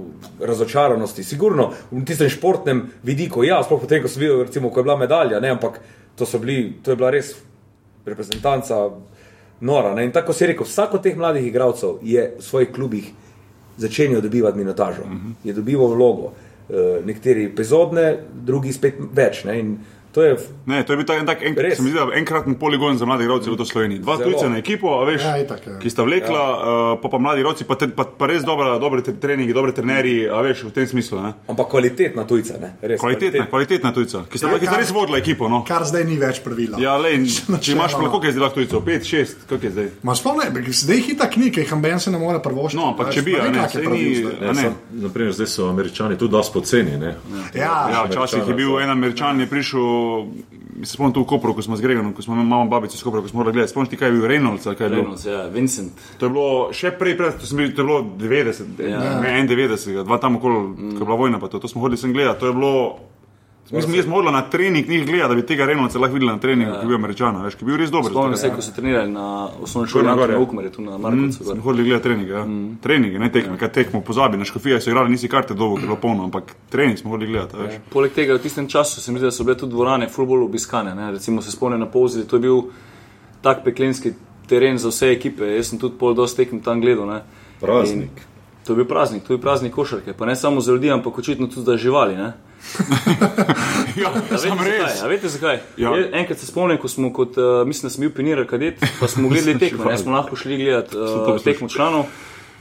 razočaranosti. Sigurno v tistem športnem vidiku, ja, sploh potem, ko sem videl, recimo, ko je bila medalja, ne, ampak to, bili, to je bila res reprezentanca nora. Ne. In tako si rekel, vsak od teh mladih igralcev je v svojih klubih začenjal dobivati minutažo, uh -huh. je dobival vlogo. Uh, nekateri epizodne, drugi spet več. Ne, in to je Ne, to je bil tak, en tak en, Res. se mi zdi, enkraten poligon za mlade igralce v to Sloveniji. Dva tujca na ekipo, a veš, Ja, itak, ja. ki sta vlekla, ja. uh, pa, pa mladi igralci, pa, te- pa, pa res dobra, dobre tre- treningi, dobre trenerji, a veš, v tem smislu. Ne? ampak kvalitetna tujca. Ne, res Kvalitetna, kvalitetna. kvalitetna tujca, ki sta, Ja, ja, ki sta kar- res vodila ekipo. No. Kar zdaj ni več pravila. Ja, le, če imaš Načeloma. lahko, kaj zdaj lahko tujcev, pet, šest, kako je zdaj. Ma sploh ne, zdaj hita knjige, jih amben se ne more prvoščiti. No, ampak če bi, ne, je pravil ni- Ne, ne. sam, naprimer, zdaj so američani tudi dosti poceni. Ne? Ja, Ja, včasih je bil en američan, je prišel, se spomnim tu v Kopru, ko smo z Gregorom, ko smo imeli mamo babico iz Kopra, ko smo morali gledati. Spomniš ti, kaj je bil Reynolds je bilo? Reynolds, ja, Vincent. To je bilo še prej, pred, to, bil, to je bilo 90, Ja. ne 91, dva tam okoli, mm. ko je bila vojna, pa to, to smo hodili sem gledati. To je bilo. Mi smo jaz morali na trening njih gledati, da bi tega Reynoldsa lahko videli na treningu, ja. ki je bil američana, veš, ki je bil res dober. Spomnim se, ja. ko so trenirali na osnovni šoli na. Ukmerju, tu na Markovcu. Smo gor. hodili gledati treninge, ja. mm. treninge, ne tekme, kaj tekmo, pozabi, na škofije so igrali, nisi karte dolgo, ker je bilo polno, ampak trening smo hodili gledati, a veš. Poleg tega v tistem času se mi zdi, da so bile tudi dvorane full bolj obiskane. Ne? Recimo se spomnim na Povzeli, to je bil tak peklenski teren za vse ekipe. Jaz sem tudi pol dosti tekem tam gledal. Ne? Praznik. In To je bil praznik, to je praznik košarke, pa ne samo za ljudi, ampak očitno tudi za živali. Ne? Ja, veste, res. zakaj? Veste zakaj? Ja. Ja. Enkrat se spomnim, ko smo kot, uh, mislim, da sem bil pionir kadet, pa smo gledali tekmo, ne smo lahko šli gledati uh, poslušal. tekmo članov.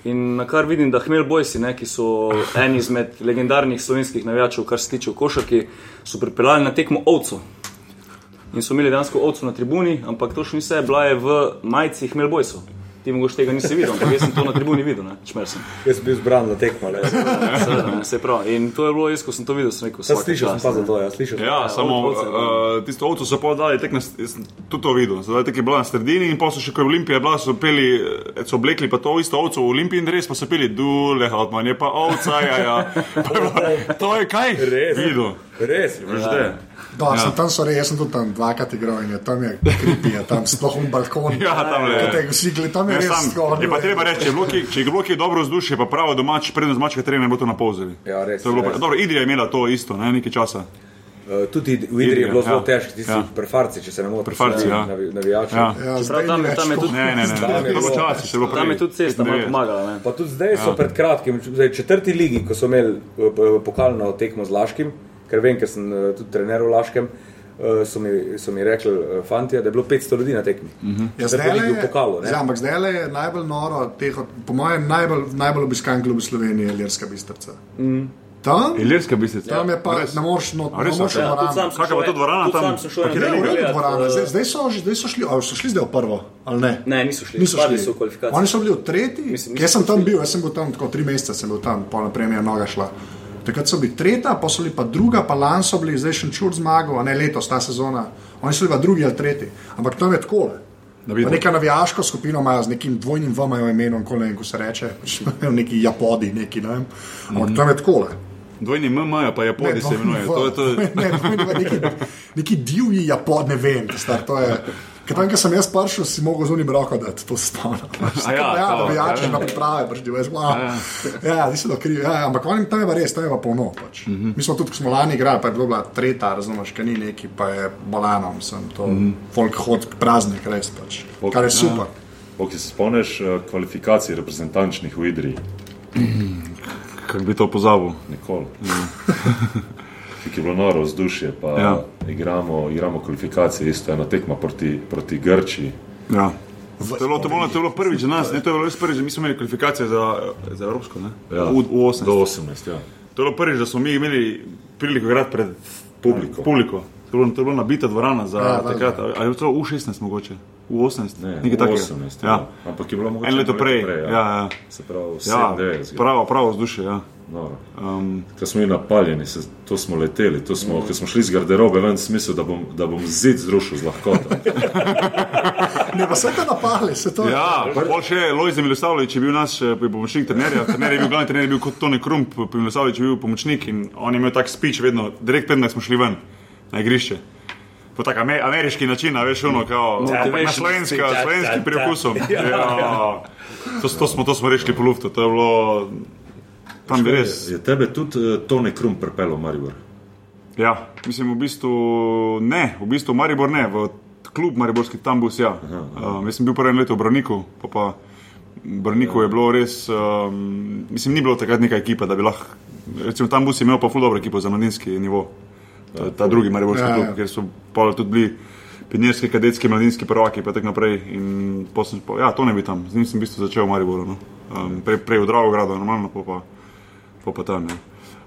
In na kar vidim, da Hmel Bojsi, ne, ki so eni izmed legendarnih slovenskih navijačev, kar se tiče košarke, so pripeljali na tekmo ovco. In so imeli dejansko ovco na tribuni, ampak to še ni vse, bila je v majici Hmel Bojsov. Ti mogoče tega nisi videl, ampak jaz sem to na tribuni videl, ne, čmer sem. Jaz sem bil zbran za tekmo. le. Seveda, ne, se pravi. In to je bilo, jaz ko sem to videl, sem rekel, svaka Slišal sem čast, pa ne. za to, ja, slišal sem. Ja, samo ovce, ja. uh, tisto ovco so pa dali, tek na, jaz sem tudi to videl. Zdaj tek je bila na sredini in pa so še ko je Olimpija bila, so peli, eh, so oblekli pa to isto ovco v Olimpiji in res pa so peli, dule, Hautman je pa ovca, ja, ja. To je bilo- To je kaj? Res. Videl. Res. Da je. Da, ja. sem tam sorry, jaz sem tudi tam dvakrat igral in je tam je kripi, je tam sploh un balkon. Ja, tam le. Kot tega vsi gledali, tam je Ne, res sam, tako. je pa treba reči, če je bilo kje- če je bilo kje dobro vzdušje, pa pravo domač, prednost domačega terena, bo to napolzeli. Ja, res, To je bilo pa- res. Dobro, Idrija je imela to isto, ne, nekaj časa. Uh, tudi v Idri je bilo Ja. zelo težko, ti si Ja. prefarci, če se ne motim. Prefarci, ja. navi- Navijači. Ja. Ja, zdaj tam je- tam je tudi- Ne, ne, ne, je čas, bilo Tam je tudi cesta malo 95. pomagala. Ne? Pa tudi zdaj so pred kratkim, zdaj četrti ligi, ko so imeli p- pokalno tekmo z Laškim, ker vem, ker sem eh, tudi trener v Laškem, eh, so mi, so mi rekli eh, fanti, da je bilo 500 ljudi na tekmi. Ja, Zdaj ligi v pokalu. Ja, ampak zdaj je najbolj noro, teh, po mojem, najbolj, najbolj obiskan klub v Sloveniji, Ilirska bistrca. Mm. Tam, Ilirska bistrica. tam je pa, Res? ne moreš ja? Ja, dvorano. sem Kakšna šel pa to dvorana tam? sam sem šel Pa gledat, dvorana. eh, Zdaj, zdaj, so, že- zdaj so šli, ali so šli zdaj v prvo, ali ne? Ne, niso šli, Niso šli. so. Oni so bili v tretji, Mislim, jaz sem tam bil, jaz sem bil tam tako tri mesece, sem bil tam, pol naprej mi je noga šla. Takrat so bili tretja, pa so bili pa druga, pa lani so bili, zdaj še čur zmagal, a ne letos, ta sezona. Oni so bili pa drugi ali tretji. Ampak tam je tako. Neka navijaško skupino imajo z nekim dvojnim V imajo imenom, ko ne vem, ko se reče, pač imajo neki japodi, neki, ne vem. Ampak tam je tako. Dvojni MM, pa Japodi se imenuje. To je to. Ne, dvojni V, neki, neki divji japod, ne vem, star, to je. Ker tam, sem jaz prišel, si mogel z unim roko dati, to spomnim. A ja, ja, to, navijači ja, ja. na priprave, prišli, veš, wow. ja, nisi to kriv, ja, ampak oni tam je pa res, tam je pa polno. Pač. Mm -hmm. Mi smo tudi, ko smo lani igrali, pa je bila tretja, razumeš, kaj ni neki, pa je bolano, sem to, mm -hmm. folk hod k praznik, res pač, kar je super. Ok, se spomniš eh, kvalifikacij reprezentančnih v Idri? Kako bi to pozabil? Nikoli. Ki je bilo noro vzdušje, pa Ja. ja. igramo, igramo kvalifikacije, isto ena tekma proti, proti Grčiji. Ja. To je, bilo, to, je bilo, to je bilo prvič za nas, ne? to je bilo res prvič, mi smo imeli kvalifikacije za, za Evropsko, ne? Ja. v, v 8. Do 18, ja. To je bilo prvič, da smo mi imeli priliko igrati pred Publiko. publiko. To je bilo, to je bilo nabita dvorana za Ja, ja, takrat, ali je bilo celo v 16 mogoče, v 18, Ne, nekaj takega. 18, Ja. ja. Ampak je bilo mogoče En leto eno prej, ja, ja. Se pravi, Ja, 97. pravo, pravo vzdušje, ja. Um, Ko smo bili napaljeni, se, to smo leteli, to smo, ko smo šli z garderobe ven, smisel, da bom, da bom zid zrušil z lahkoto. Ne, pa se te napali, se to. ja, pol še Lojze Milosavljevič je bil naš eh, pomočnik trenerja, trener je bil glavni trener, je bil kot Tony Krump, Milosavljevič je bil pomočnik in on je imel tak speech vedno, direkt pred, da smo šli ven na igrišče. Po tak ame, ameriški način, a veš, ono, kao, na Motivation slovenska, speech, ja, slovenski ja, priokusom. Ja, to, to, smo, to smo rešili po luftu, to je bilo, tam bi res. Je tebe tudi uh, Tone Krum pripeljal v Maribor? Ja, mislim, v bistvu ne, v bistvu Maribor ne, v klub Mariborski Tambus. Ja. Uh, jaz sem bil prvo leto v Braniku, pa pa Braniku je bilo res, um, mislim, ni bilo takrat neka ekipa, da bi lahko, recimo Tambus je imel pa ful dobro ekipo za mladinski nivo, ta, ta drugi Mariborski Ja, ja, ja. klub, kjer so pa tudi bili pionirski, kadetski, mladinski prvaki, pa tako naprej. In pa, ja, to ne bi tam, z njim sem v bistvu začel v Mariboru, no. um, prej, prej v Dravogradu, normalno, pa pa, pa, pa tam. Ja.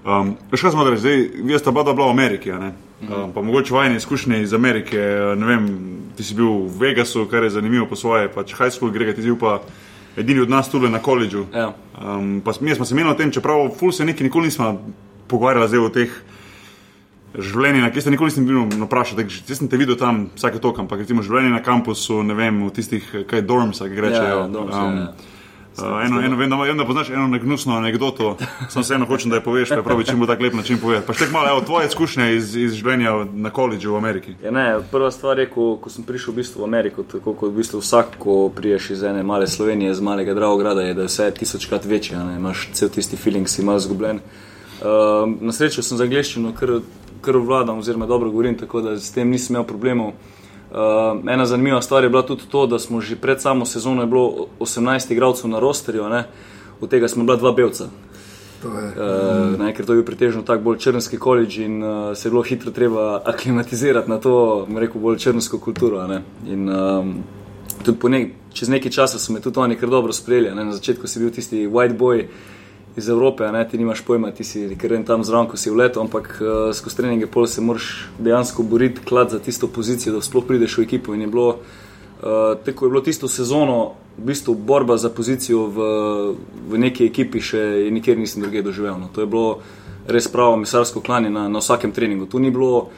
Um, veš, kaj smo rekli, zdaj, vi ste da bila v Ameriki, ne? Um, pa mogoče vajne izkušnje iz Amerike, ne vem, ti si bil v Vegasu, kar je zanimivo po svoje, pač high school, Grega, ti bil pa edini od nas tudi na koledžu. Ja. Um, pa mi smo se menili o tem, čeprav ful se neki nikoli nismo pogovarjali zdaj o teh življenjih, na kje ste nikoli nisem bil naprašal, jaz sem te videl tam vsake tok, ampak recimo življenje na kampusu, ne vem, v tistih, kaj dormsa, ki rečejo. Ja, dorms, ja, ja. Uh, eno, eno, vem, da, vem, da poznaš eno negnusno anegdoto, sem vseeno hočem, da jo poveš, pa je pravi, čim bo tako lep način povedati. Pa še tako malo, evo, tvoje izkušnje iz, iz življenja na koledžu v Ameriki. Ja, ne, prva stvar je, ko, ko sem prišel v, bistvu v Ameriko, tako kot v bistvu vsak, ko priješ iz ene male Slovenije, iz malega Dravograda, je, da je vse tisočkrat večje, ne, imaš cel tisti feeling, si malo zgubljen. Uh, na srečo sem za angliščino kar, kar vladam, oziroma dobro govorim, tako da s tem nisem imel problemov. Uh, ena zanimiva stvar je bila tudi to, da smo že pred samo sezono bilo 18 igralcev na rosterju, ne, od tega smo bila dva belca. To je. Uh, ne, ker to je bil pretežno tako bolj črnski koledž in uh, se je bilo hitro treba aklimatizirati na to, rekel, bolj črnsko kulturo. ne. In um, tudi ne, čez nekaj časa so me tudi oni kar dobro sprejeli. Ne. Na začetku si bil tisti white boy iz Evrope, ne, ti nimaš pojma, ti si en tam zraven, ko si v letu, ampak uh, skozi treninge pol se moraš dejansko boriti klad za tisto pozicijo, da sploh prideš v ekipo in je bilo. Uh, tako je bilo tisto sezono, v bistvu borba za pozicijo v, v neki ekipi, še nikjer nisem druge doživel. No. To je bilo res pravo misarsko klanje na, na vsakem treningu. Tu ni bilo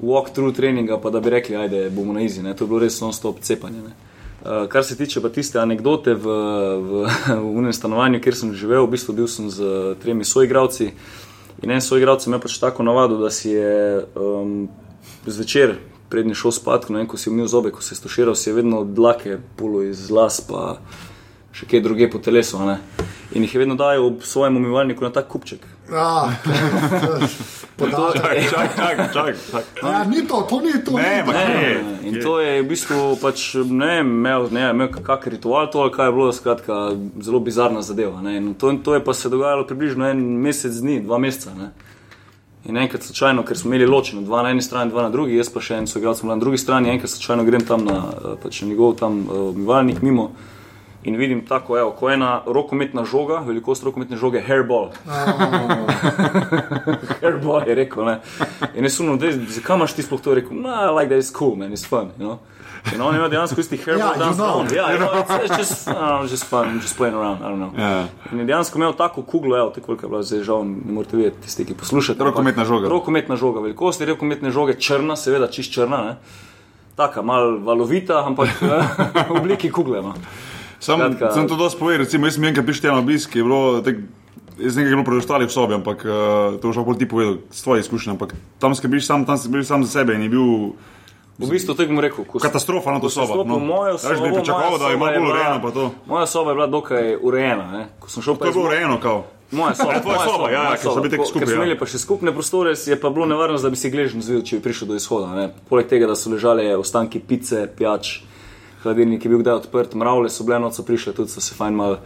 walk-through treninga, pa da bi rekli, ajde, bomo na izi. Ne. To je bilo res non-stop cepanje. Ne. Uh, kar se tiče pa tiste anekdote v, v, v unem stanovanju, kjer sem živel, v bistvu bil sem z uh, tremi soigravci. In en soigralec ima pač tako navado, da si je um, zvečer, prednji šel spat, no, in ko si umil zobe, ko si stoširal, si je vedno dlake pulo iz las, pa še kje druge po telesu. a ne. In jih je vedno dajal ob svojem umivalniku na tak kupček. Ah, podatek. Čak, čak, čak, čak, čak. Ja, ni to, to ni to. Ne, ni to. Ne, In to je v bistvu pač, ne vem, imel, ne, vem, imel kak ritual, to ali kaj je bilo, skratka, zelo bizarna zadeva. Ne. In to, to je pa se dogajalo približno en mesec dni, dva meseca. Ne. In enkrat slučajno, ker smo imeli ločeno, dva na eni strani, dva na drugi, jaz pa še en soigralec na drugi strani, enkrat slučajno grem tam na, eh, pač na njegov tam uh, umivalnik mimo. In vidim tako, evo, ko je ena rokometna žoga, velikost rokometne žoge, hairball. hairball je rekel. Ne? In jaz sumim, zakaj imaš ti sploh to rekel? No, I like that it's cool, man, it's fun. You know? In on ima dejansko isti hairball Ja, yeah, dance know. around. Yeah, you know, it's, it's just, know, just fun, I'm just playing around, I don't know. Ja. In je dejansko imel tako kuglo, evo, tako velika je bila, zdaj žal ne morete videti, tisti, ki poslušate. Rokometna žoga. Rokometna žoga, velikost je rokometne žoge, črna, seveda čist črna, ne? Taka, mal valovita, ampak v obliki kugle. No. Sam, Skratka- sem to dosti povedal, recimo, jaz sem enkrat prišel na obisk, je bilo, tak, jaz nekaj bilo preostali v sobi, ampak uh, to je že bolj ti povedal, s tvoje izkušnje, ampak tam skrbiš sam, tam skrbiš sam za sebe in je bil V bistvu tako bom rekel, ko sem- katastrofa na to sem sobo. vstopil v mojo Veš, bi pričakoval, moja da je soba malo bolj to. Moja soba je bila dokaj urejena. Ne? Ko sem šel To pa je iz bilo urejeno, kao. Moja soba, Ja, tvoja moja soba, ja, moja ker so bili tako Ko- skupaj, Ker smo ja. imeli pa še skupne prostore, je pa bilo nevarnost, da bi si gležen zvil, če bi prišel do izhoda. Ne? Poleg tega, da so ležale ostanki pice, pijač, hladilnik je bil kdaj odprt, mravlje so bile noč, prišle, tudi so se fajn malo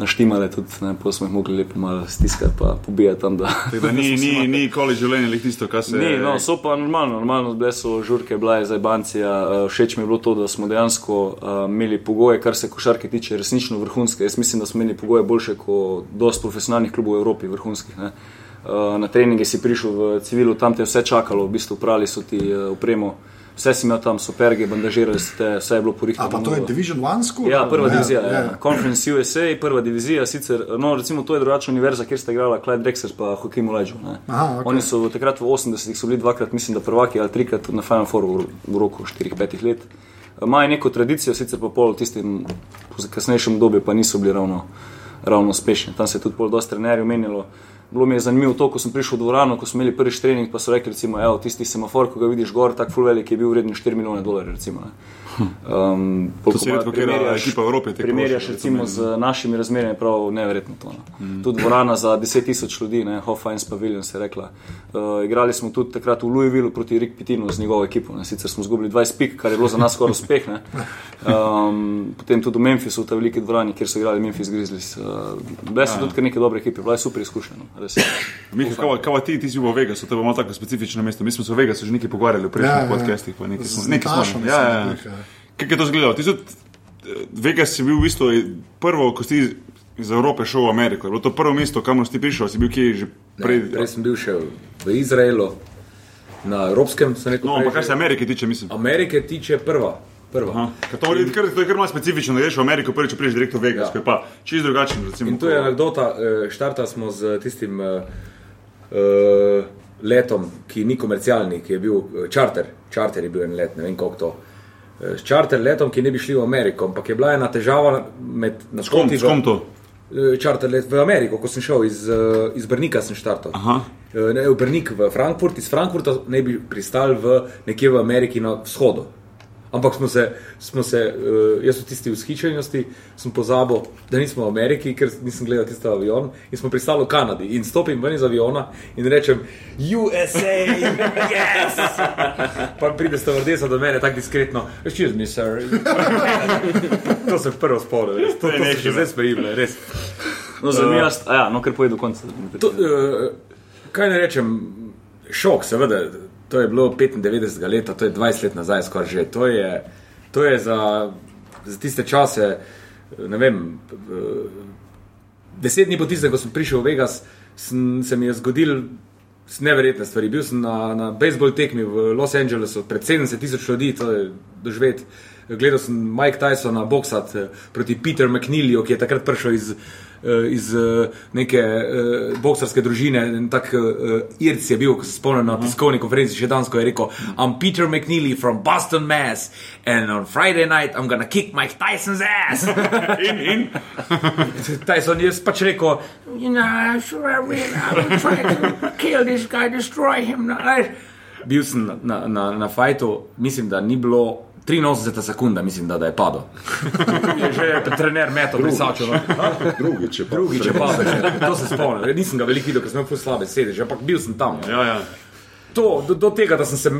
naštimale, tudi ne, pa smo jih mogli lepo malo stiskati, pa pobijati tam. Da, Tako Da ni, ni, ni nikoli življenje lih tisto, kar se Ne, no, so pa normalno, normalno bile so žurke, bila je zdaj bancija. Uh, všeč mi je bilo to, da smo dejansko uh, imeli pogoje, kar se košarke tiče, resnično vrhunske. Jaz mislim, da smo imeli pogoje boljše kot dosti profesionalnih klubov v Evropi, vrhunskih. Ne. Uh, na treninge si prišel v civilu, tam te je vse čakalo, v bistvu prali so ti uh, upremo. Vse si imel tam, superge, bandažirali si te, vse je bilo porihtano. pa to je Division One school? Ja, prva divizija, ja, ja. Conference USA, prva divizija, sicer, no, recimo, to je drugačna univerza, kjer sta igrala Clyde Drexler pa Hakim Olajžu. Aha, ok. Oni so takrat v 80-ih so bili dvakrat, mislim, da prvaki ali trikrat na Final Fouru v, v roku 4-5 let. Imajo neko tradicijo, sicer pa pol v tistem kasnejšem obdobju pa niso bili ravno, ravno uspešni. Tam se je tudi pol dosti trenerjev menilo. Bilo mi je zanimivo to, ko sem prišel v dvorano, ko smo imeli prvi trening, pa so rekli, recimo, evo, tisti semafor, ko ga vidiš gor, tako full velik je bil vreden 4 milijone dolarjev. Recimo, ne. Um, pol, To ko si redko katera primerjaš- ekipa v Evropi Primerjaš recimo, z našimi razmerami, je prav neverjetno to. No. Mm. Tudi dvorana za 10 tisoč ljudi, ne, Hofajns Pavilion se je rekla. Uh, igrali smo tudi takrat v Louisvillu proti Rick Pitinu z njegovo ekipo, ne. sicer smo izgubili 20 pik, kar je bilo za nas skoraj uspeh. ne. Um, potem tudi v Memphisu, v tej veliki dvorani, kjer so igrali Memphis Grizzlies. Uh, bile so tudi kar neke dobre ekipe, bila je super izkušnja. No. kava ti, ti si v Vegasu, to je bilo tako specifično mesto. Mi smo se v Vegasu že nekaj pogovarjali v prejšnjih Ja, ja, ja. podcastih. pa Nekaj smo, nekaj smo, ja, ja, ja. ja. Kako je to izgledalo? Ti tudi, eh, Vegas je bil v bistvu prvo, ko si iz Evrope šel v Ameriko. Je bilo to prvo mesto, kamor si prišel, si bil kje že prej. Prej sem bil še v Izraelu, na Evropskem. No, ampak kar že. se Amerike tiče, mislim. Amerike tiče prva. prva. To, je kar- to je kar malo specifično, da greš v Ameriko, prvič priješ direkt v Vegas, Ja. ko je pa čist drugačen. Recimo, In tu je anekdota, eh, štarta smo z tistim uh, letom, ki ni komercialni, ki je bil uh, čarter. Čarter je bil en let, ne vem koliko to. Eh, S čarter letom, ki ne bi šli v Ameriko, ampak je bila ena težava med naskoti s kom to? Čarter let v Ameriko, ko sem šel iz, eh, iz Brnika, sem štartal. Aha. Eh, Ne, v Brnik, v Frankfurt, iz Frankfurta ne bi pristal v nekje v Ameriki na vzhodu. Ampak smo se, smo se uh, jaz v tisti vzhičenosti, sem pozabil, da nismo v Ameriki, ker nisem gledal tisti avion in smo pristali v Kanadi. In stopim ven iz aviona in rečem, USA, yes! Pa pride stavrdesa do mene tako diskretno, excuse me, sir. to sem prvo spomnil, res. To, to se še zdaj smejim, res. No, zanimivo je, ja, no, kar pojedu konca. To, uh, kaj ne rečem, šok, seveda, to je bilo 95 let, to je 20 let nazaj, skoraj že. To je, to je za, za tiste čase, ne vem, uh, deset dni po tistem, ko sem prišel v Vegas, sem, se mi je zgodil. Neverjetne stvari. Bil sem na, na bejzbol tekmi v Los Angelesu, pred 70 tisoč ljudi, to je doživeti. Gledal sem Mike Tysona boksat eh, proti Peter McNeilju, ki je takrat prišel iz, eh, iz eh, neke uh, boksarske družine. Tak uh, Irc je bil, ko se spomnim na tiskovni konferenci, še danes, ko je rekel: I'm Peter McNeely from Boston, Mass. And on Friday night I'm gonna kick Mike Tyson's ass. In, in, Tyson je pač rekel, you know, sure I will, I will try to kill this guy, destroy him. No. Bil sem na, na, na, na fajtu, mislim, da ni bilo 83 sekunda, mislim, da, da je padel. je že trener metal, brisačo. No. Drugič je pa. Drugič je padel, že. to se spomnim. Nisem ga veliko videl, ker sem imel ful slabe sedeže, ampak bil sem tam. No. ja, ja. To, do, do tega, da sem se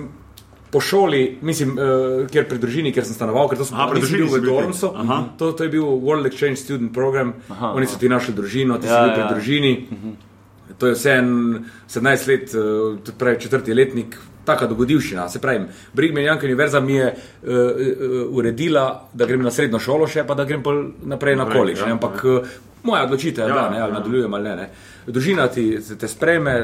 po šoli, mislim, uh, kjer pri družini, kjer sem stanoval, ker to sem Aha, pri nisem družini bil si v. Dormsu. Aha. To, to je bil World Exchange Student Program. Aha, Oni so ti našli družino, ti ja, Ja, si bil pri ja. To je vse en 17 let, uh, pravi četrti letnik. Taka dogodivščina. Se pravi, Brigham Young Univerza mi je uh, uh, uredila, da grem na srednjo šolo, še pa da grem pol naprej na koledž. ja, Ampak uh, moja odločitev je, Ja, da ne, ali ja. nadaljujem ali ne. ne. Družina ti te spreme,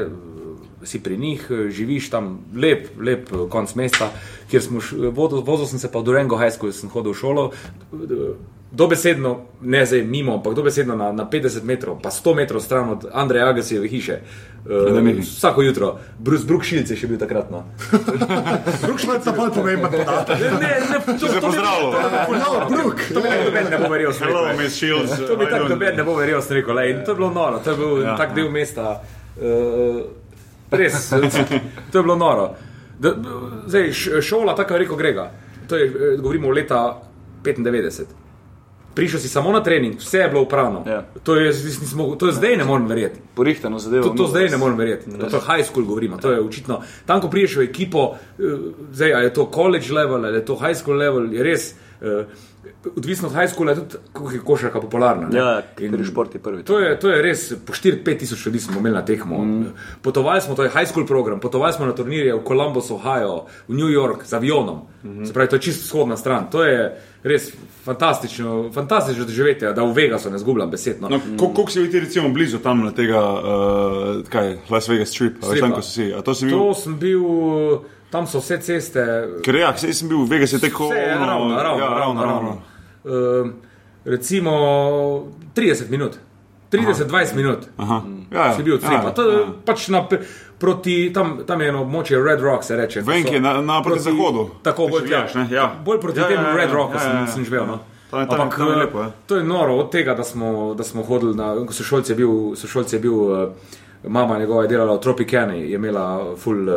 si pri njih, eh, živiš tam lep, lep eh, konc mesta, kjer smo šli, vozil, vozil sem se pa v Durango High School, sem hodil v šolo. Dobesedno, ne zdaj mimo, ampak dobesedno na, na 50 metrov, pa 100 metrov stran od Andreja Agasijeve hiše. Uh, vsako jutro, Bruce Brookshilc je še bil takrat. No. Brooklyn je pa pomemben podatek. Ne, ne, ne, to, to, pozdravljal. No, Brook. to mi tako noben ne bo verjel. sem Hello. Miss Shields. To mi tako noben ne bo verjel, sem rekel. in To je bilo noro, to je bil ja, tak del mesta. Uh, res, to je bilo noro. Da, zdaj, šola, tako je rekel Grega, to je, eh, govorimo o leta 95. Prišel si samo na trening, vse je bilo upravno. Ja. To, je, mogel- to je zdaj ne morem verjeti. Porihtano zadevo. To, to zdaj ne morem verjeti. To, to je high school, govorimo. To je očitno. Tam, ko priješ v ekipo, eh, zdaj, je to college level ali je to high school level, je res Uh, odvisno od high schoola tudi, kako je košarka popularna. ne. Ja, In kateri šport je prvi. To je, to je res, po 4-5 tisoč ljudi smo imeli na tekmo. Mm. Potovali smo, to je high school program, potovali smo na turnirje v Columbus, Ohio, v New York z avionom. Mm -hmm. Se pravi, to je čisto vzhodna stran. To je res fantastično, fantastično doživetje, da v Vegasu ne zgubljam besed. No. No, ko- Koliko si ti recimo blizu tam na tega, uh, kaj, Las Vegas Strip, ali tam, ko si to si bil? To sem bil, tam so vse ceste, Ker ja, saj sem bil v Vegas, je tako je ravno, ravno, ja, ravno, ravno. Uh, recimo 30 minut, 30-20 minut. Aha. Ja, ja. Si bil od ja, Stripa. To je ja. pač na, proti, tam, tam je eno območje Red Rock, se reče. Vem, To so ki je na- na proti zahodu. Tako bolj, ne, ja. bolj proti Ja, temu ja, ja, Red ja, Rocku ja, sem, ja. sem živel. No. Tam je- tam je- Ampak, tam je eh, lepo, ja. To je noro od tega, da smo, da smo hodili na. Ko sošolc je bil, sošolc je bil uh, mama njegova je delala v Tropicani, je imela full.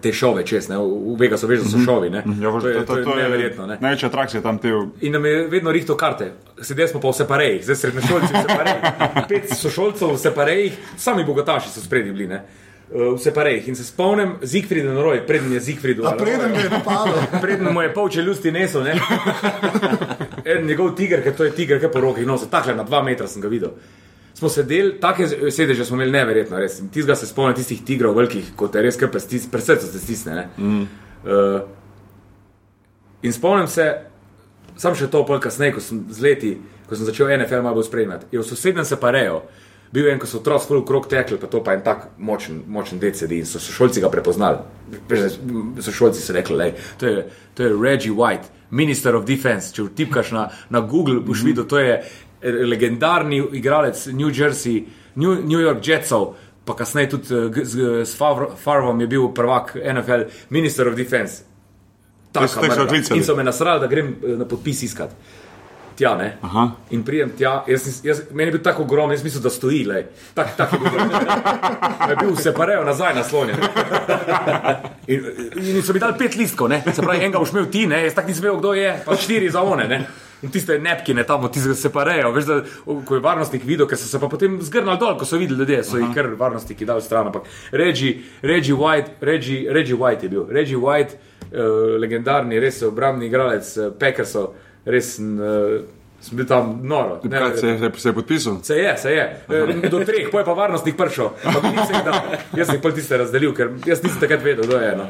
Te šove čez, ne? v Vegasu veš, da so šovi. Ne? Ja, to, je, to, je neverjetno. Ne? Največja atrakcija tam te. In nam je vedno rihto karte. Sedeli smo pa v separejih, zdaj srednješolci v separejih. Pet sošolcev v separejih, sami bogataši so spredi bili. Ne? Uh, V separejih in se spomnim Zigfrida na roj, preden je Zigfrid A preden je napadel. Preden mu je pol čelusti nesel, ne? en njegov tiger, ker to je tiger, ki po rokih nosi, tako na dva metra sem ga videl. Smo sedeli, take sedeže smo imeli neverjetno, res. Tistega se spomnim, tistih tigrov velikih, kot je res kar prestis- pri srcu se stisne. ne. Uh, in spomnim se, sam še to pol kasneje, ko sem z leti, ko sem začel NFL malo bolj spremljati. Je v sosednjem se parejo. Bil je en, ko so otroci full krok tekli, pa to pa en tak močen, močen dec sedi in so sošolci ga prepoznali. Sošolci so rekli, lej, to, je, to je Reggie White, minister of defense. Če vtipkaš na, na Google, boš videl, to je legendarni igralec New Jersey, New, New York Jetsov. Pa kasneje tudi eh, z, s Favro- Farvom je bil prvak NFL, minister of defense. Tako. In so me nasrali, da grem eh, na podpis iskat. Tja, ne. Aha. In pridem tja, jaz, jaz, meni je bil tako ogromen, jaz mislim, da stoji. lej. Tak, tak je bil, je bil se parejo nazaj naslonjen. In, in so mi dali pet listkov, ne. se pravi, enega boš imel ti, ne. jaz tako nisem vedel, kdo je, pa štiri za one. Ne. Tiste nepkine tam, ti se parejo, veš, da ko je varnostnik videl, ker so se pa potem zgrnili dol, ko so videli ljudje, so jih kar varnostniki dali stran. Ampak Reggie, Reggie White, Reggie, Reggie White je bil, Reggie White, uh, legendarni, res obrambni igralec uh, Packersov, res uh, sem bil tam noro. Kaj neverjetno. se je, se je podpisal? Se je, se je. E, Do treh, poj pa varnostnik. Pa jih dal. Jaz sem jih pol tiste razdelil, ker jaz nisem takrat vedel, kdo je. No.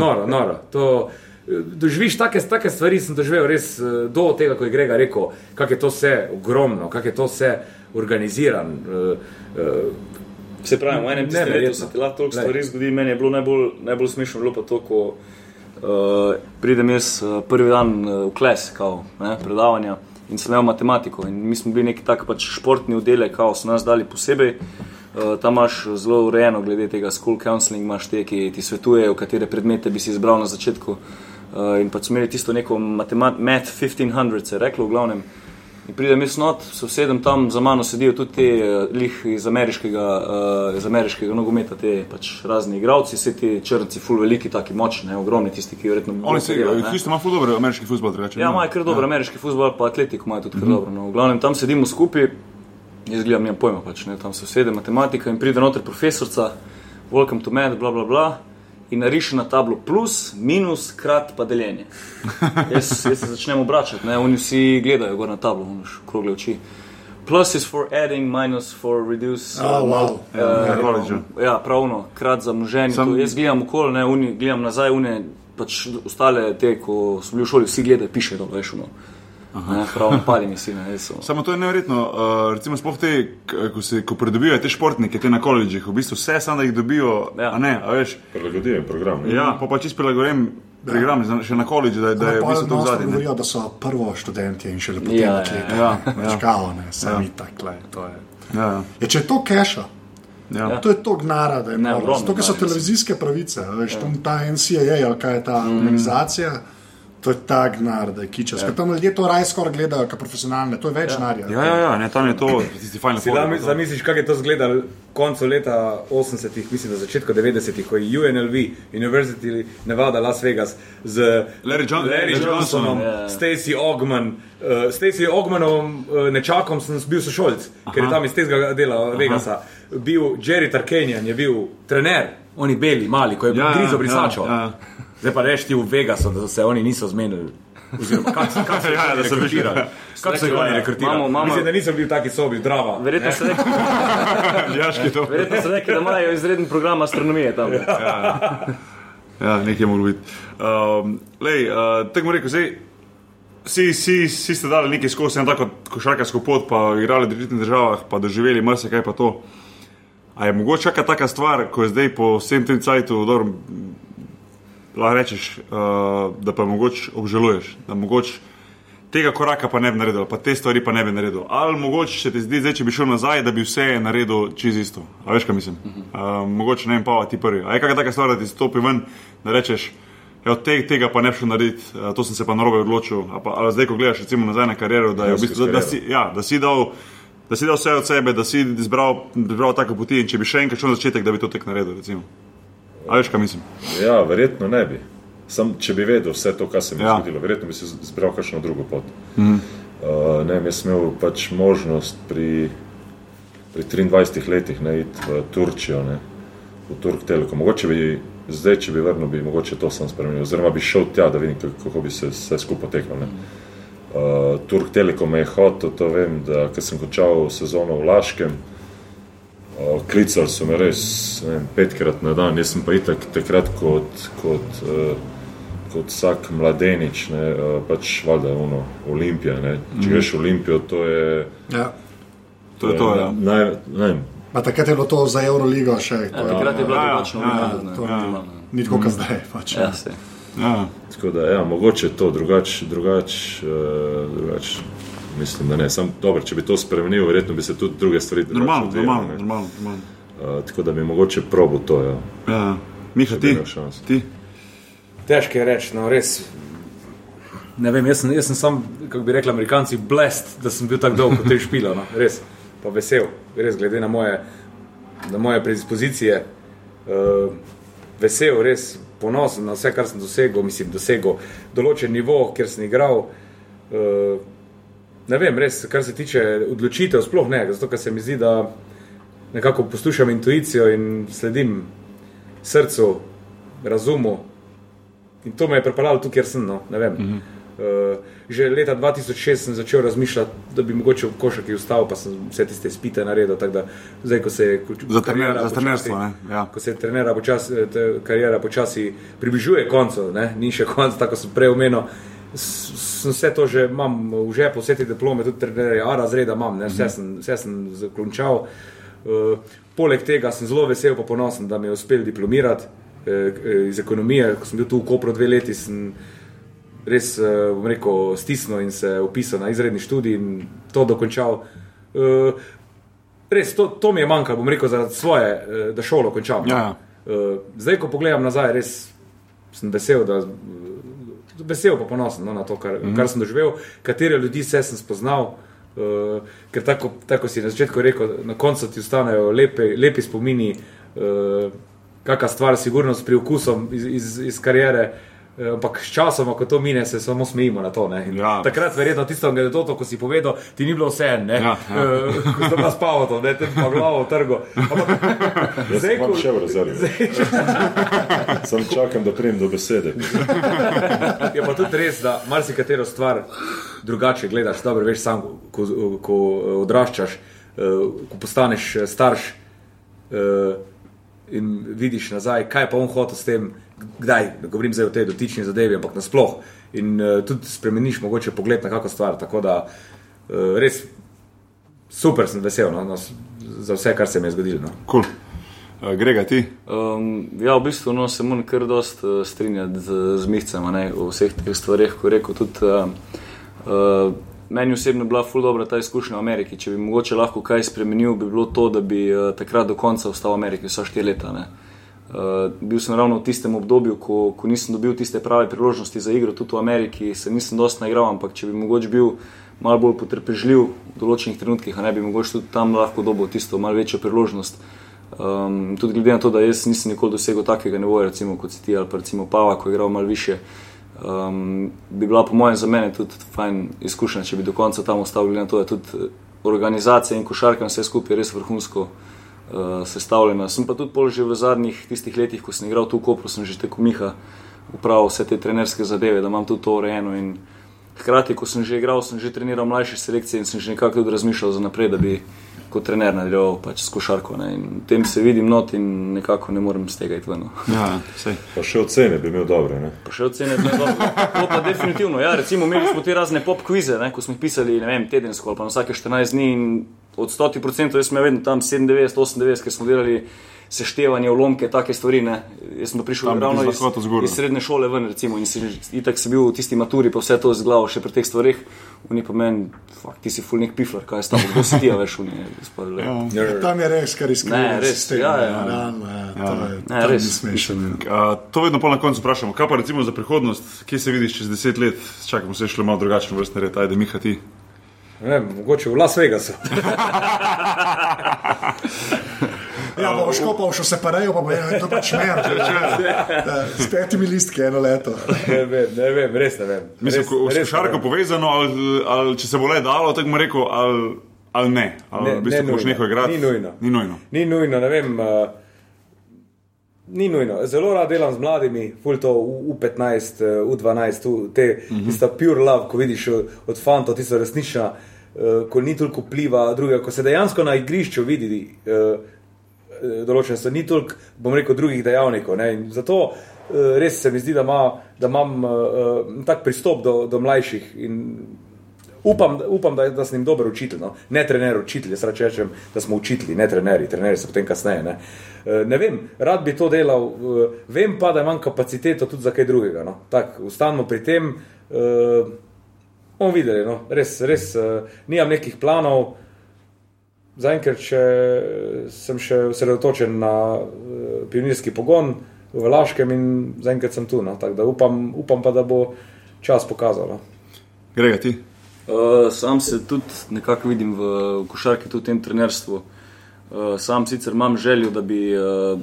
Noro, noro. To, eh, doživiš take, take stvari, sem doživel res eh, do tega, ko je Grega rekel, kako je to vse ogromno, kako je to vse organiziran. eh, eh, Se pravi, v enem tistem letu Neverjetno. se ti lahko toliko stvari zgodi. Meni je bilo najbolj, najbolj smešno, bilo pa to, ko uh, pridem jaz prvi dan v kles, kao, ne, predavanja in sem imel matematiko. In mi smo bili neki tak pač športni oddelek, kao so nas dali posebej. Uh, tam imaš zelo urejeno, glede tega school counseling, imaš te, ki ti svetujejo, katere predmete bi si izbral na začetku. Uh, in pa so imeli tisto neko Math 1500, se je reklo v glavnem. In pridem jaz not, so sedem tam, za mano sedijo tudi ti uh, lih iz ameriškega, uh, iz ameriškega nogometa, te pač razni igravci, vsi ti črnci, full veliki, taki močni, ne, ogromni, tisti, ki verjetno Oni se igrajo, isto ima ful dobro ameriški futbol, drugače. Ja, imajo kar dobro, ameriški futbol, pa atletiko imajo tudi kar dobro. No. V glavnem tam sedimo skupaj, jaz gledam, nimam pojma, pač, ne, tam so sede matematika in pride noter profesorca, welcome to med, bla bla bla. In nariše na tablo plus, minus, krat pa deljenje. Jaz, jaz se začnem obračati, ne, oni vsi gledajo gor na tablo, oni okrogle oči. Plus is for adding, minus for reduce. Oh, wow. Ja, college. Ja, pravno, krat za množenje. Sam-. Jaz gledam okoli, ne, uni, gledam nazaj, une, pač ostale te, ko so bili v šoli, vsi gledajo, piše dol, veš, no. Ne, prav napaljeni si, ne, jaz sem. Samo to je neverjetno, uh, recimo sploh te, ko, se, ko pridobivajo te športnike, te na koledžih, v bistvu vse samo da jih dobijo, ja. Ja. a ne, a veš, Prilagodiven program. ja, pa pa čist prilagojen program, za- še na koledžu, da, da je bistvu to zadnje. ne. govorijo, da so prvo študenti in šele potem Ja, ja, atleti. ja, ja. Čakao, ne, sami takle. To je. Ja, ja. Ja, če je to keša, Ja. to je to gnara, da je Ne, ogromno Zato, ker so denarja, televizijske pravice, veš, tam ta NCAA ali kaj je ta organizacija. To je ta gnar, da je kičas. Ja. Tam ljudje to raje skoraj gledajo, kot profesionalne, to je več narja. Ja, ja, ja, ne, tam je to, tisti fajn zami- zamisliš, kako je to izgledalo koncu leta 80-ih, mislim, na začetku 90-ih, ko je UNLV, University Nevada, Las Vegas, z Larry John- Larry Johnsonom, Johnsonom, ja. Stacey Ogman. Uh, Stacey Ogmanom, uh, nečakom sem bil sošolc, ker je tam iz tega dela Vegasa. Bil Jerry Tarkenjan, je bil trener, oni beli, mali, ko je Ja, ja, grizo ja, brisačo. ja, ja. Zdaj pa rečeš ti v Vegasu, da se oni niso zmenili. Oziroma, kak, kak se Ja, ja, da je sem rekrutiral? mislil, Kako se je oni rekrutirali? Imamo- imamo- Mislim, da nisem bil v taki sobi, drama. Verjetno so rekli, Jaški to. verjetno so rekli, da imajo izreden program astronomije tam. Ja, nekaj mora biti. Um, lej, uh, tako bom rekel, zdaj, vsi, vsi, vsi ste dali nekaj skozi eno tako košarkarsko pot, pa igrali v drugih državah, pa doživeli marsikaj pa to. A je mogoče kakšna taka stvar, ko je zdaj po vsem tem cajtu, dobro, lahko rečeš, uh, da pa mogoče obžaluješ, da mogoče tega koraka pa ne bi naredil, pa te stvari pa ne bi naredil. Ali mogoče se ti zdi, zdaj, če bi šel nazaj, da bi vse naredil čez isto. A veš, kaj mislim? Uh, mogoče ne vem, pa ti prvi. A je kakšna taka stvar, da ti stopi ven, da rečeš, Evo, te, tega pa ne bi šel narediti, uh, to sem se pa narobe odločil. A pa, ali zdaj, ko gledaš recimo nazaj na kariero, da, je v bistvu, da, da, si, ja, da, si dal, da si dal vse od sebe, da si izbral, izbral tako poti in če bi še enkrat šel na začetek, da bi to tek naredil. Recimo. A veš, kaj mislim? Ja, verjetno ne bi. Sam, če bi vedel vse to, kar se mi je Ja. zgodilo, verjetno bi si izbral kakšno drugo pot. Mm. Uh, ne, jaz sem imel pač možnost pri, pri 23 letih ne, iti v Turčijo, ne, v Turk Telekom. Mogoče bi zdaj, če bi vrnil, bi mogoče to sam spremenil, oziroma bi šel tja, da vidim, kako, bi se vse skupaj teklo. ne. Uh, Turk Telekom je hotel, to vem, da sem končal sezono v Laškem, Klicali so me res ne vem, petkrat na dan, jaz sem pa itak takrat kot, kot, uh, kot vsak mladenič, ne, uh, pač valjda uno, Olimpija. Ne. Če greš v Olimpijo, to je. Ja. To je to, ja. Naj, ne vem, Pa takrat je bilo to za Euroligo še. Ja, to je- takrat je bila Ja, ja, drugačna ja, ja, to je- optimalna. Ni tako, kot zdaj. Pač. Ja, ja. tako da, ja, mogoče to drugače, drugač, uh, drugač, mislim, da ne. Sam, dobro, če bi to spremenil, verjetno bi se tudi druge stvari drugače Normalno, odvijale, normalno, ne. normalno. normalno. Uh, tako da bi mogoče probo to. Ja. Ja. Miha, ti, imel šanso. ti. Težko je reči, no res. Ne vem, jaz sem, jaz sem sam, kako bi rekli amerikanci, blest, da sem bil tako dolgo v tej špilo, no, res. Pa vesel, res glede na moje, na moje predispozicije. Uh, vesel, res ponosen na vse, kar sem dosegel, mislim, dosegel določen nivo, kjer sem igral. Uh, ne vem, res, kar se tiče odločitev, sploh ne, zato ker se mi zdi, da nekako poslušam intuicijo in sledim srcu, razumu. In to me je pripeljalo tu, kjer sem. No, ne vem. uh -huh. uh, že leta 2006 sem začel razmišljati, da bi mogoče v košarki ustal, pa sem vse tiste spite naredil. Da, zdaj, ko se je Za, počasi- trenerstvo, ne? Ja. Ko se trenera počasi, te- kariera počasi približuje koncu, ne? ni še konc, tako sem prej omenil. S- Sem vse to že imam v žepu, vse te diplome, tudi trenerje, A razreda imam, ne? vse sem, vse sem zaključal. Uh, poleg tega sem zelo vesel in ponosen, da mi je uspel diplomirati eh, eh, iz ekonomije. Ko sem bil tu v Kopru dve leti, sem res, eh, bom rekel, stisnil in se upisal na izredni študij in to dokončal. Eh, res, to, to mi je manjkalo, bom rekel, zaradi svoje, eh, da šolo končam. Ja. Eh, Zdaj, ko pogledam nazaj, res sem vesel, da, vesel pa ponosen no, na to, kar, mm -hmm. kar sem doživel, katere ljudi vse sem spoznal. Uh, ker tako, tako si na začetku rekel, na koncu ti ostanejo lepe, lepi spomini, uh, kakšna stvar, sigurno s priokusom iz, iz, iz kariere. Eh, Ampak s časom, ko to mine, se samo smejimo na to. Ja. Takrat, verjetno, tisto anegdoto, ko si povedal, ti ni bilo vse en, Ja, ja. Eh, ko si pa spal, to, ne, te pa glavo v trgu. Ampak, Jaz zdaj, ko- še v rezervi. Sam čakam, da pridem do besede. Je pa tudi res, da marsikatero stvar drugače gledaš. Dobro, veš, sam, ko, ko odraščaš, eh, ko postaneš eh, starš eh, in vidiš nazaj, kaj pa on hotel s tem, kdaj, ne govorim zdaj o tej dotični zadevi, ampak nasploh. In eh, tudi spremeniš mogoče pogled na kakšno stvar. Tako da eh, res super sem vesel no, no, za vse, kar se mi je zgodilo. No. Cool. Uh, Grega, ti. Um, ja, v bistvu no, se moram kar dost uh, strinjati z, z Mihcem ne, o vseh teh stvareh, ko je rekel tudi. Uh, uh, meni osebno bila ful dobra ta izkušnja v Ameriki. Če bi mogoče lahko kaj spremenil, bi bilo to, da bi uh, takrat do konca ostal v Ameriki, vsa štiri leta. Ne. Uh, bil sem ravno v tistem obdobju, ko, ko nisem dobil tiste prave priložnosti za igro, tudi v Ameriki se nisem dosti naigral, ampak če bi mogoče bil malo bolj potrpežljiv v določenih trenutkih, ne bi mogoče tudi tam lahko dobil tisto malo večjo priložnost. Um, tudi glede na to, da jaz nisem nikoli dosegel takega nivoja, recimo kot si ti ali pa recimo Pava, ko je igral malo više, um, bi bila po mojem za mene tudi fajn izkušnja, če bi do konca tam ostal, glede na to, da je tudi eh, organizacija in košarka in vse skupaj res vrhunsko uh, sestavljena. Sem pa tudi pol že v zadnjih tistih letih, ko sem igral tu v Kopru, sem že tako Miha upravil vse te trenerske zadeve, da imam tudi to urejeno in hkrati, ko sem že igral, sem že treniral mlajše selekcije in sem že nekako tudi razmišljal za naprej, da bi kot trener nadaljeval pač s košarko. Ne. In tem se vidim not in nekako ne morem z tega iti ven. no. Ja, sej. Pa še ocene bi imel dobre. Ne? Pa še ocene, da je dobro. To pa definitivno. Ja, recimo, imeli smo te razne pop kvize, ne, ko smo jih pisali ne vem, tedensko ali pa na vsake 14 dni. in Od 100% jaz sem vedno tam 97, 98, ker smo delali seštevanje, ulomke, take stvari. Ne. Jaz sem pa prišel Tam ravno iz, iz srednje šole ven, recimo, in itak sem bil v tisti maturi, pa vse to z glavo še pri teh stvarih. Oni pa meni, fuck, ti si fulnik pifler, kaj je s tabo, kdo si ti, a veš, oni. Ja. Tam je res, kar. Ne, res, ja, ja. Realno, ja, to je, Ne, to res. ni smešno. A, to vedno pol na koncu vprašamo. Kaj pa recimo za prihodnost, kje se vidiš čez deset let? Čakamo se šli malo drugačen vrstni red, ajde, Miha ti. Ne mogoče v Las Vegasu. Ja, bomo škopal, še se parejo, pa bo je to pač mer. S petimi listki eno leto. ne vem, ne vem, res ne vem. Mislim, ko košarko vem. povezano, ali, ali če se bo le dalo, tako bom rekel, ali, ali ne. Ali Ne, v bistvu ne boš nujno. nekaj igrati. Ni nujno. Ni nujno. Ni nujno, ne vem. Uh, ni nujno. Zelo rad delam z mladimi, ful to U15, uh, U12, u, te, uh -huh. tista pure love, ko vidiš od, od fantov, tista resnična, uh, ko ni toliko vpliva drugega, ko se dejansko na igrišču vidi. Uh, Določene so, ni toliko, bom rekel, drugih dejavnikov. Zato eh, res se mi zdi, da, ima, da imam uh, tak pristop do, do mlajših. In upam, upam da, da sem jim dober učitelj. No? Ne trener, učitelj. Jaz rečem, da smo učitelji, ne trenerji, trenerji so potem kasneje. Ne? E, ne vem, rad bi to delal, e, vem pa, da imam kapaciteto tudi za kaj drugega. No? Tako, ustanemo pri tem. E, bomo videli, no? res, res e, nimam nekih planov. Zaenkrat še, sem še osredotočen na e, pionirski pogon v Laškem in zaenkrat sem tu. No? Tako da upam, upam pa, da bo čas pokazal. No? Grega ti. Uh, sam se tudi nekako vidim v, v košarki, tudi v tem trenerstvu. Uh, sam sicer imam željo, da bi uh,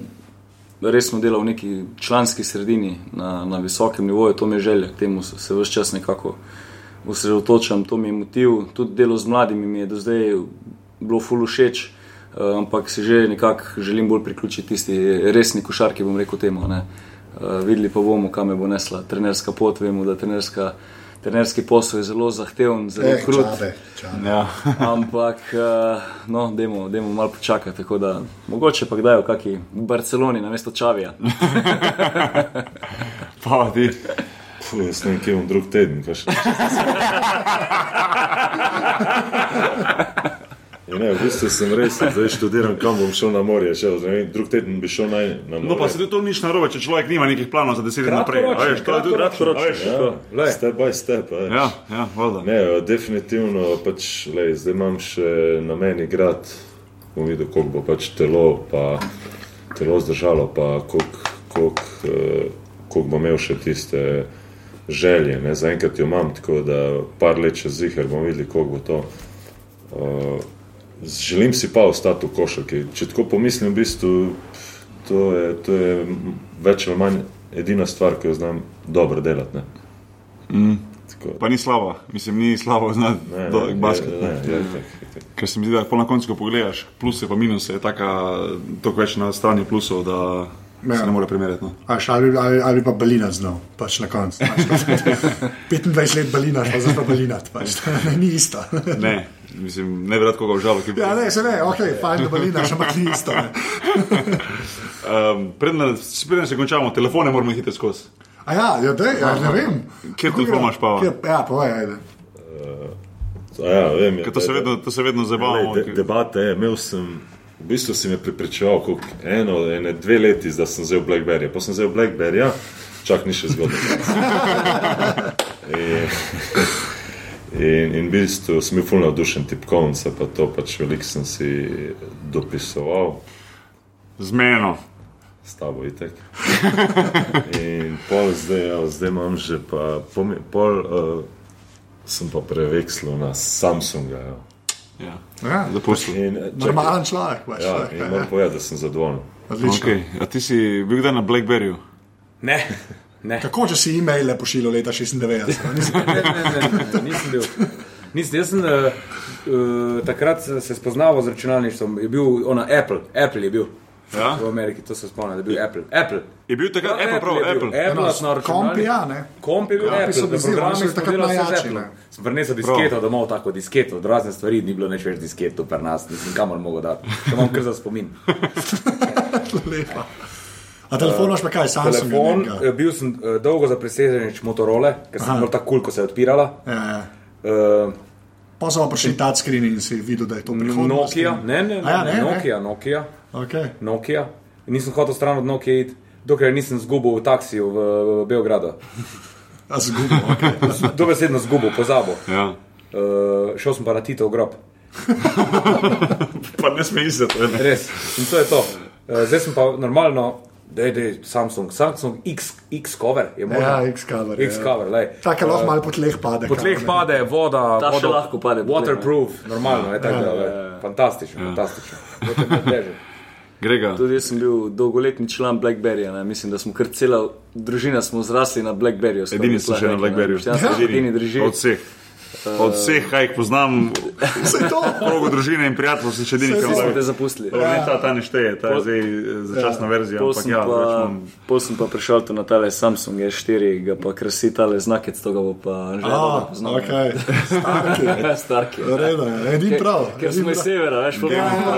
resno delal v neki članski sredini na, na visokem nivoju, to mi je želja, k temu se, se vse čas nekako osredotočam, to mi je motiv. Tudi delo z mladimi mi je do zdaj bilo fulu všeč, uh, ampak se že nekako želim bolj priključiti tisti resni košarki, bom rekel temu. ne. Uh, videli pa bomo, kam me bo nesla trenerska pot, vemo, da trenerska. Trenerski posel je zelo zahteven, zelo Ej, krut. čabe, čabe. Ja. Ampak, eh, no, dajmo, dajmo malo počakati. Tako da, mogoče pa kdaj v kakšni Barceloni na mesto Čavija. Pa ti. Puh, jaz ne vem, kje bom drug teden. kaj še. Ne, v bistvu sem res, zdaj študiram, kam bom šel na morje. Ne vem, drug teden bi šel naj, na morje. No, pa se tudi to nič narobe, če človek nima nekih planov za deset let naprej. A Veš, to je tudi veš, ja. Step by step. veš. Ja, ja, voda. Ne, definitivno pač, lej, zdaj imam še na meni grad, bom videl, koliko bo pač telo, pa telo zdržalo, pa koliko, koliko, eh, koliko bom imel še tiste želje. Ne? Zaenkrat jo imam, tako da par let čez zihar bomo videli, koliko bo to. Uh, želim si pa ostati v košarki. Če tako pomislim, v bistvu, to je, to je več ali manj edina stvar, ki jo znam dobro delati. ne. Tako- Pa ni slabo, mislim, ni slabo znati Ne, ne, basket. ne, ne, tak, Ker se mi zdi, da na koncu, ko pogledaš, pluse pa minuse, je taka, toliko več na strani plusov, da Ja. se ne more primerjati. No. Až, ali, ali, ali pa balina znal, pač na koncu. Pač, 25 let balina, pa zdaj pa balina. Pač, ni isto. Ne, mislim, ne bi rad koga užalil, ki bi. Ja, ne, se ne, ok, fajn, da balina, ampak ni isto. Ne. Um, Preden se končamo, telefone moramo hiteti skozi. A ja, ja, dej, ja ne vem. Kje telefon imaš, Pava? Kje- Ja, povej, ajde. A Ja, vem, Ker to se vedno, to se vedno zabavamo. De, debate imel sem, v bistvu si me pripričeval, koliko eno, ene dve leti, da sem vzel Blackberry. Pa sem vzel Blackberry, ja, čak ni še zgodaj. in, in, in v bistvu sem bil fulno navdušen tipkovnica, pa to pač veliko sem si dopisoval. Z meno. s tabo itek. In pol zdaj, ja, zdaj imam že pa, pol uh, sem pa prevekslil na Samsunga. Ja. Ja. Ja. In, eh, čakaj, normalen človek. Pač, ja, človek, ja, moram povedati, da sem zadovoljen. Odlično. Okay. A ti si bil kdaj na Blackberryju? Ne, ne. Kako, če si e-maile pošiljal leta 96? a? Nisem- ne, ne, ne, ne, nisem bil. Nisem, jaz sem uh, uh, takrat se spoznaval z računalništvom, je bil ona Apple, Apple je bil. Ja. v Ameriki, to se spomnim, da je bil Apple. Apple. Je bil takrat Ja, Apple, prav, je bil. Apple. Apple Eno, smo kompi, računali. ja, ne. Komp je bil Kompi Apple, so so smo takrat najjači, Apple. ne. Sem prinesel disketo domov, tako disketo, od razne stvari, ni bilo nič več disketo, per nas, nisem kamor mogel dati. To imam kar za spomin. Lepa. A telefon imaš pa kaj, Samsung? Telefon, nekega? eh, bil sem eh, dolgo za preseženič Motorola, ker sem bil tako kul, ko se je odpirala. Ja, ja. Uh, Pa so prišli touchscreen in si videl, da je to prihodnost. Nokia, ne, ne, ne, ja, ne, ne? Nokia, Nokia, Okay. Nokia. Nisem hotel stran od Nokia iti, dokler nisem zgubil v taksiju v, v Beogradu. A zgubil, okay. Dobesedno zgubil, pozabil. Ja. Uh, šel sem pa na Tito v grob. Pa ne smej izdati. Res. In to je to. Uh, zdaj sem pa normalno, da je Samsung, Samsung X, X cover. Ja, X-cover. X cover, lej. Čakaj, lahko malo po tleh pade. Po tleh pade voda, Ta še vodo- lahko pade po tleh, Waterproof, normalno, je tako da. lej. Fantastično, fantastično. To je teže. Grega. Tudi jaz sem bil dolgoletni član Blackberryja. Ne? Mislim, da smo kar cela družina smo zrasli na Blackberryju. Edini lahko še na. Blackberryju. Ja, smo edini drži. Od vseh. Od vseh, kaj jih poznam, Saj to. krogu družine in prijateljev, si še edini, te vam zapustili. Ne, ta, ta ne šteje, ta je zdaj eh, začasna verzija. Pol Ampak sem, ja, pa, imam- pol sem pa prišel tu na tale Samsung S4, ga pa krasi tale znakec, to ga bo pa že poznal. okay. Starki. Starki. Redo je, edin prav. Ker smo iz severa, veš, pa Ja, bomo.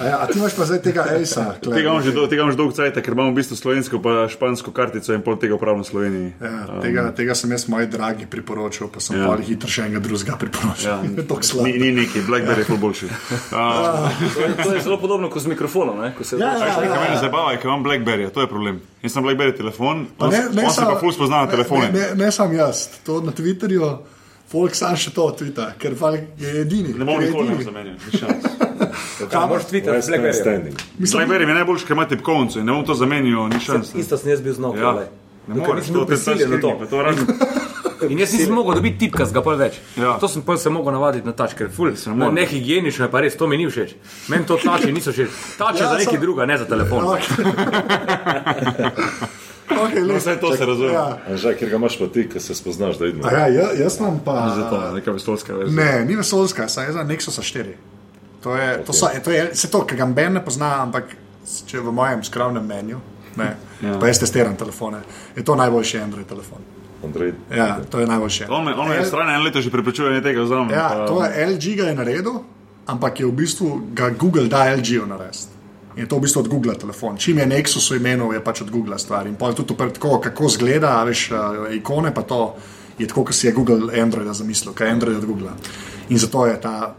A, ja, a ti imaš pa zdaj tega Aisa. Tega imam že, do, tega imam že dolgo cajt, ker imam v bistvu slovensko pa špansko kartico in pol tega upravljam v Sloveniji. Ja, tega, tega sem jaz moji dragi priporočil, pa sem Ja. ja. pa hitro še enega drugega priporočil. Ja, Ja. Ni, ni neki, Blackberry je ful boljši. Uh, To je- To je zelo podobno kot z mikrofonom. Ne? Ko se Ja, ja, Kaj ja. meni zabava je, ker imam Blackberry, to je problem. Jaz sem Blackberry telefon, Pa on, on se pa ful spozna na telefone. Ne, ne, ne sam jaz, to na Twitterju, folk sam še to tvita, ker je edini. Ne bom je nikoli zamenjal. Kaj moraš Twitter, Last man Blackberry? standing. Blackberry mi je najboljši, ker ima tipkovnico in ne bom to zamenjal, ni šans. Isto sem jaz bil z Nokia. Ja. Ne moreš, to je prisiljen na to. to. In jaz nisem mogel dobiti tipka, ga pa več. Ja. To sem pa se mogel navaditi na tač, ker ful, Se ne ne higienično je pa res, to mi ni všeč. Meni to tači niso všeč. Tač je Ja, za nekaj sam- druga, ne za telefon. Okay, No, vsaj to se razume. Ja. Anžaj, ker ga imaš pa ti, ki se spoznaš, da idemo. A ja, ja, jaz imam pa. Zato je neka vesoljska verzija. Ne, ni vesoljska, saj jaz za Nexusa 4. To je, to so, to je, se to, ki ga Ben ne pozna, ampak če v mojem skromnem mnenju, ne, ja. pa jaz testiram telefone, je to najboljši Android telefon. Andrej. Ja, to je najboljši. On me, on me je stran en leto že prepričuje, da tega vzamem. Ja, pa- to je LG ga je naredil, ampak je v bistvu ga Google da LG-ju narediti. In je to v bistvu od Google telefon. Čim je Nexus v imenu, je pač od Google stvar. In pol tudi opet tako, kako zgleda, a veš, ikone pa to je tako, kot si je Google Androida zamislil, kaj je Android od Google. In zato je ta.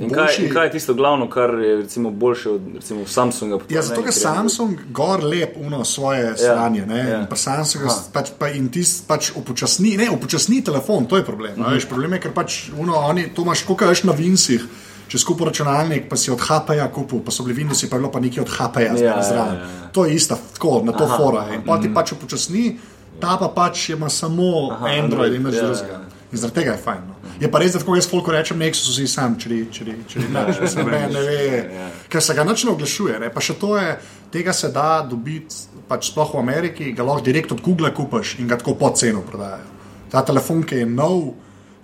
In kaj, in kaj je tisto glavno, kar je recimo, boljše od recimo, Samsunga? pa Ja, zato ker Samsung gor lep uno svoje ja, ja. ja. pa Samsung pač, pa in ti pač upočasni, ne, upočasni telefon, to je problem. Mm -hmm. veš, problem je, ker pač uno, oni, to imaš, koliko veš na Vincih, če skupo računalnik, pa si od HP-ja kupil, pa so bili Windowsi, pa je bilo pa nekaj od HP-ja Ja, ja, zraven. ja, ja. To je ista, tako, na to Aha, fora. In pa ti pač upočasni, ta pa pač ima samo Aha, Android, Android, in nič ja, drugega. ja. In zaradi tega je fajn. Je pa res, da tako jaz folko rečem, Nexus si sam, če če če če ne, ne ve, ker se ga nič ne oglašuje. Ne. Pa še to je, tega se da dobiti, pač sploh v Ameriki, ga lahko direkt od Google kupaš in ga tako po ceno prodajajo. Ta telefon, ki je nov,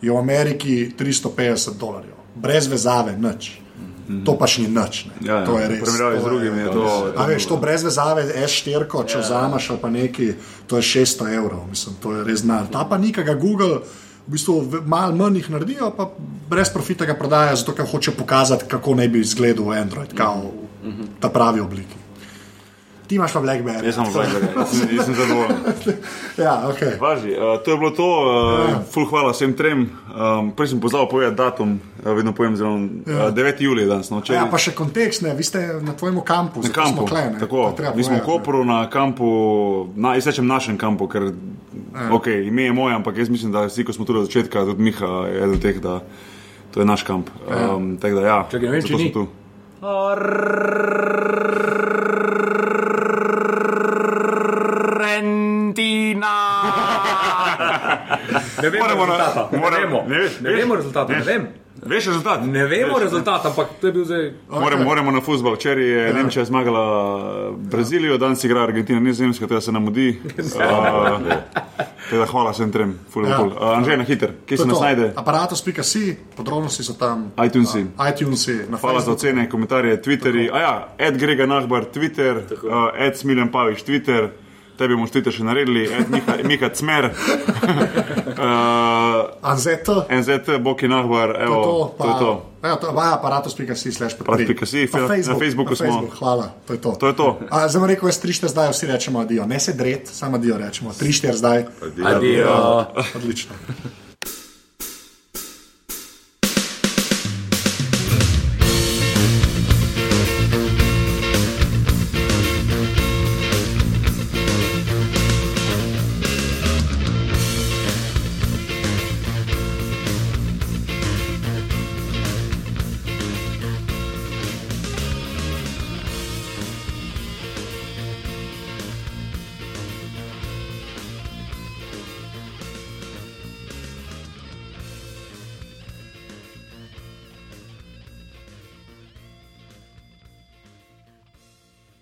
je v Ameriki 350 dolarjev, brez vezave, nič. To pač ni nič. Ne. Ja, ja, to je res. primerjavi z to drugimi je to- A veš, to brez vezave, S4, če vzameš ali pa neki, to je 600 evrov, mislim, to je res znar. Ta pa nikega Google, v bistvu malo manj jih naredijo, pa brez profita ga prodaja, zato ker hoče pokazati, kako naj bi izgledal Android, kao v ta pravi obliki. Ti imaš pa Blackberry. Jaz sem Blackberry, jaz sem- zadovoljen. Ja, ok. Važi, uh, to je bilo to, uh, ful hvala vsem trem. Um, prej sem pozval povedati datum, uh, vedno povem zelo. Uh, 9. julij je danes, no, če Ja, pa še kontekst, ne, vi ste na tvojem kampu, na kampu. smo kle, ne, tako, mi smo v. Kopru na kampu, na, jaz rečem našem kampu, ker Ja. okay, ime je moje, ampak jaz mislim, da vsi, ko smo tu od začetka, tudi Miha je eden teh, da to je naš kamp. Um, tako da, ja, Čakaj, ne vem, če ni. tu. Argentina! Ne vemo Moramo na- rezultata. Ne vemo, ne veš, ne veš, vemo rezultata, ne veš. vem. Veš rezultat? Ne vemo rezultata, ampak to je bil zdaj. Moramo, moramo na futbol. Včeraj je ja. Nemčija zmagala Brazilijo, danes igra Argentina, Nizozemska, tega se nam mudi. Uh, teda hvala vsem trem, full Ja. ja. uh, Anžej, na hiter, kje To se nas najde? Aparatus.si, podrobnosti so tam. iTunesi. A, iTunesi, na Hvala za Facebooku. ocene, komentarje, Twitterji. A ja, Ed Grega Nahbar, Twitter, uh, Ed Smiljan Paviš, Twitter, tebi bomo Twitter še naredili, Ed Miha, Miha Cmer, uh, Anzeta. NZT, Boki To je evo, to, to je to. Ja, to je aparatus.si, slash Aparatus.si, Pa na Facebook, Facebooku na smo. Facebook, hvala, to je to. To je to. A, zdaj bomo rekel, jaz tri štiri zdaj vsi rečemo adijo, ne se dret, samo adijo rečemo, tri štiri zdaj. Adijo. Odlično.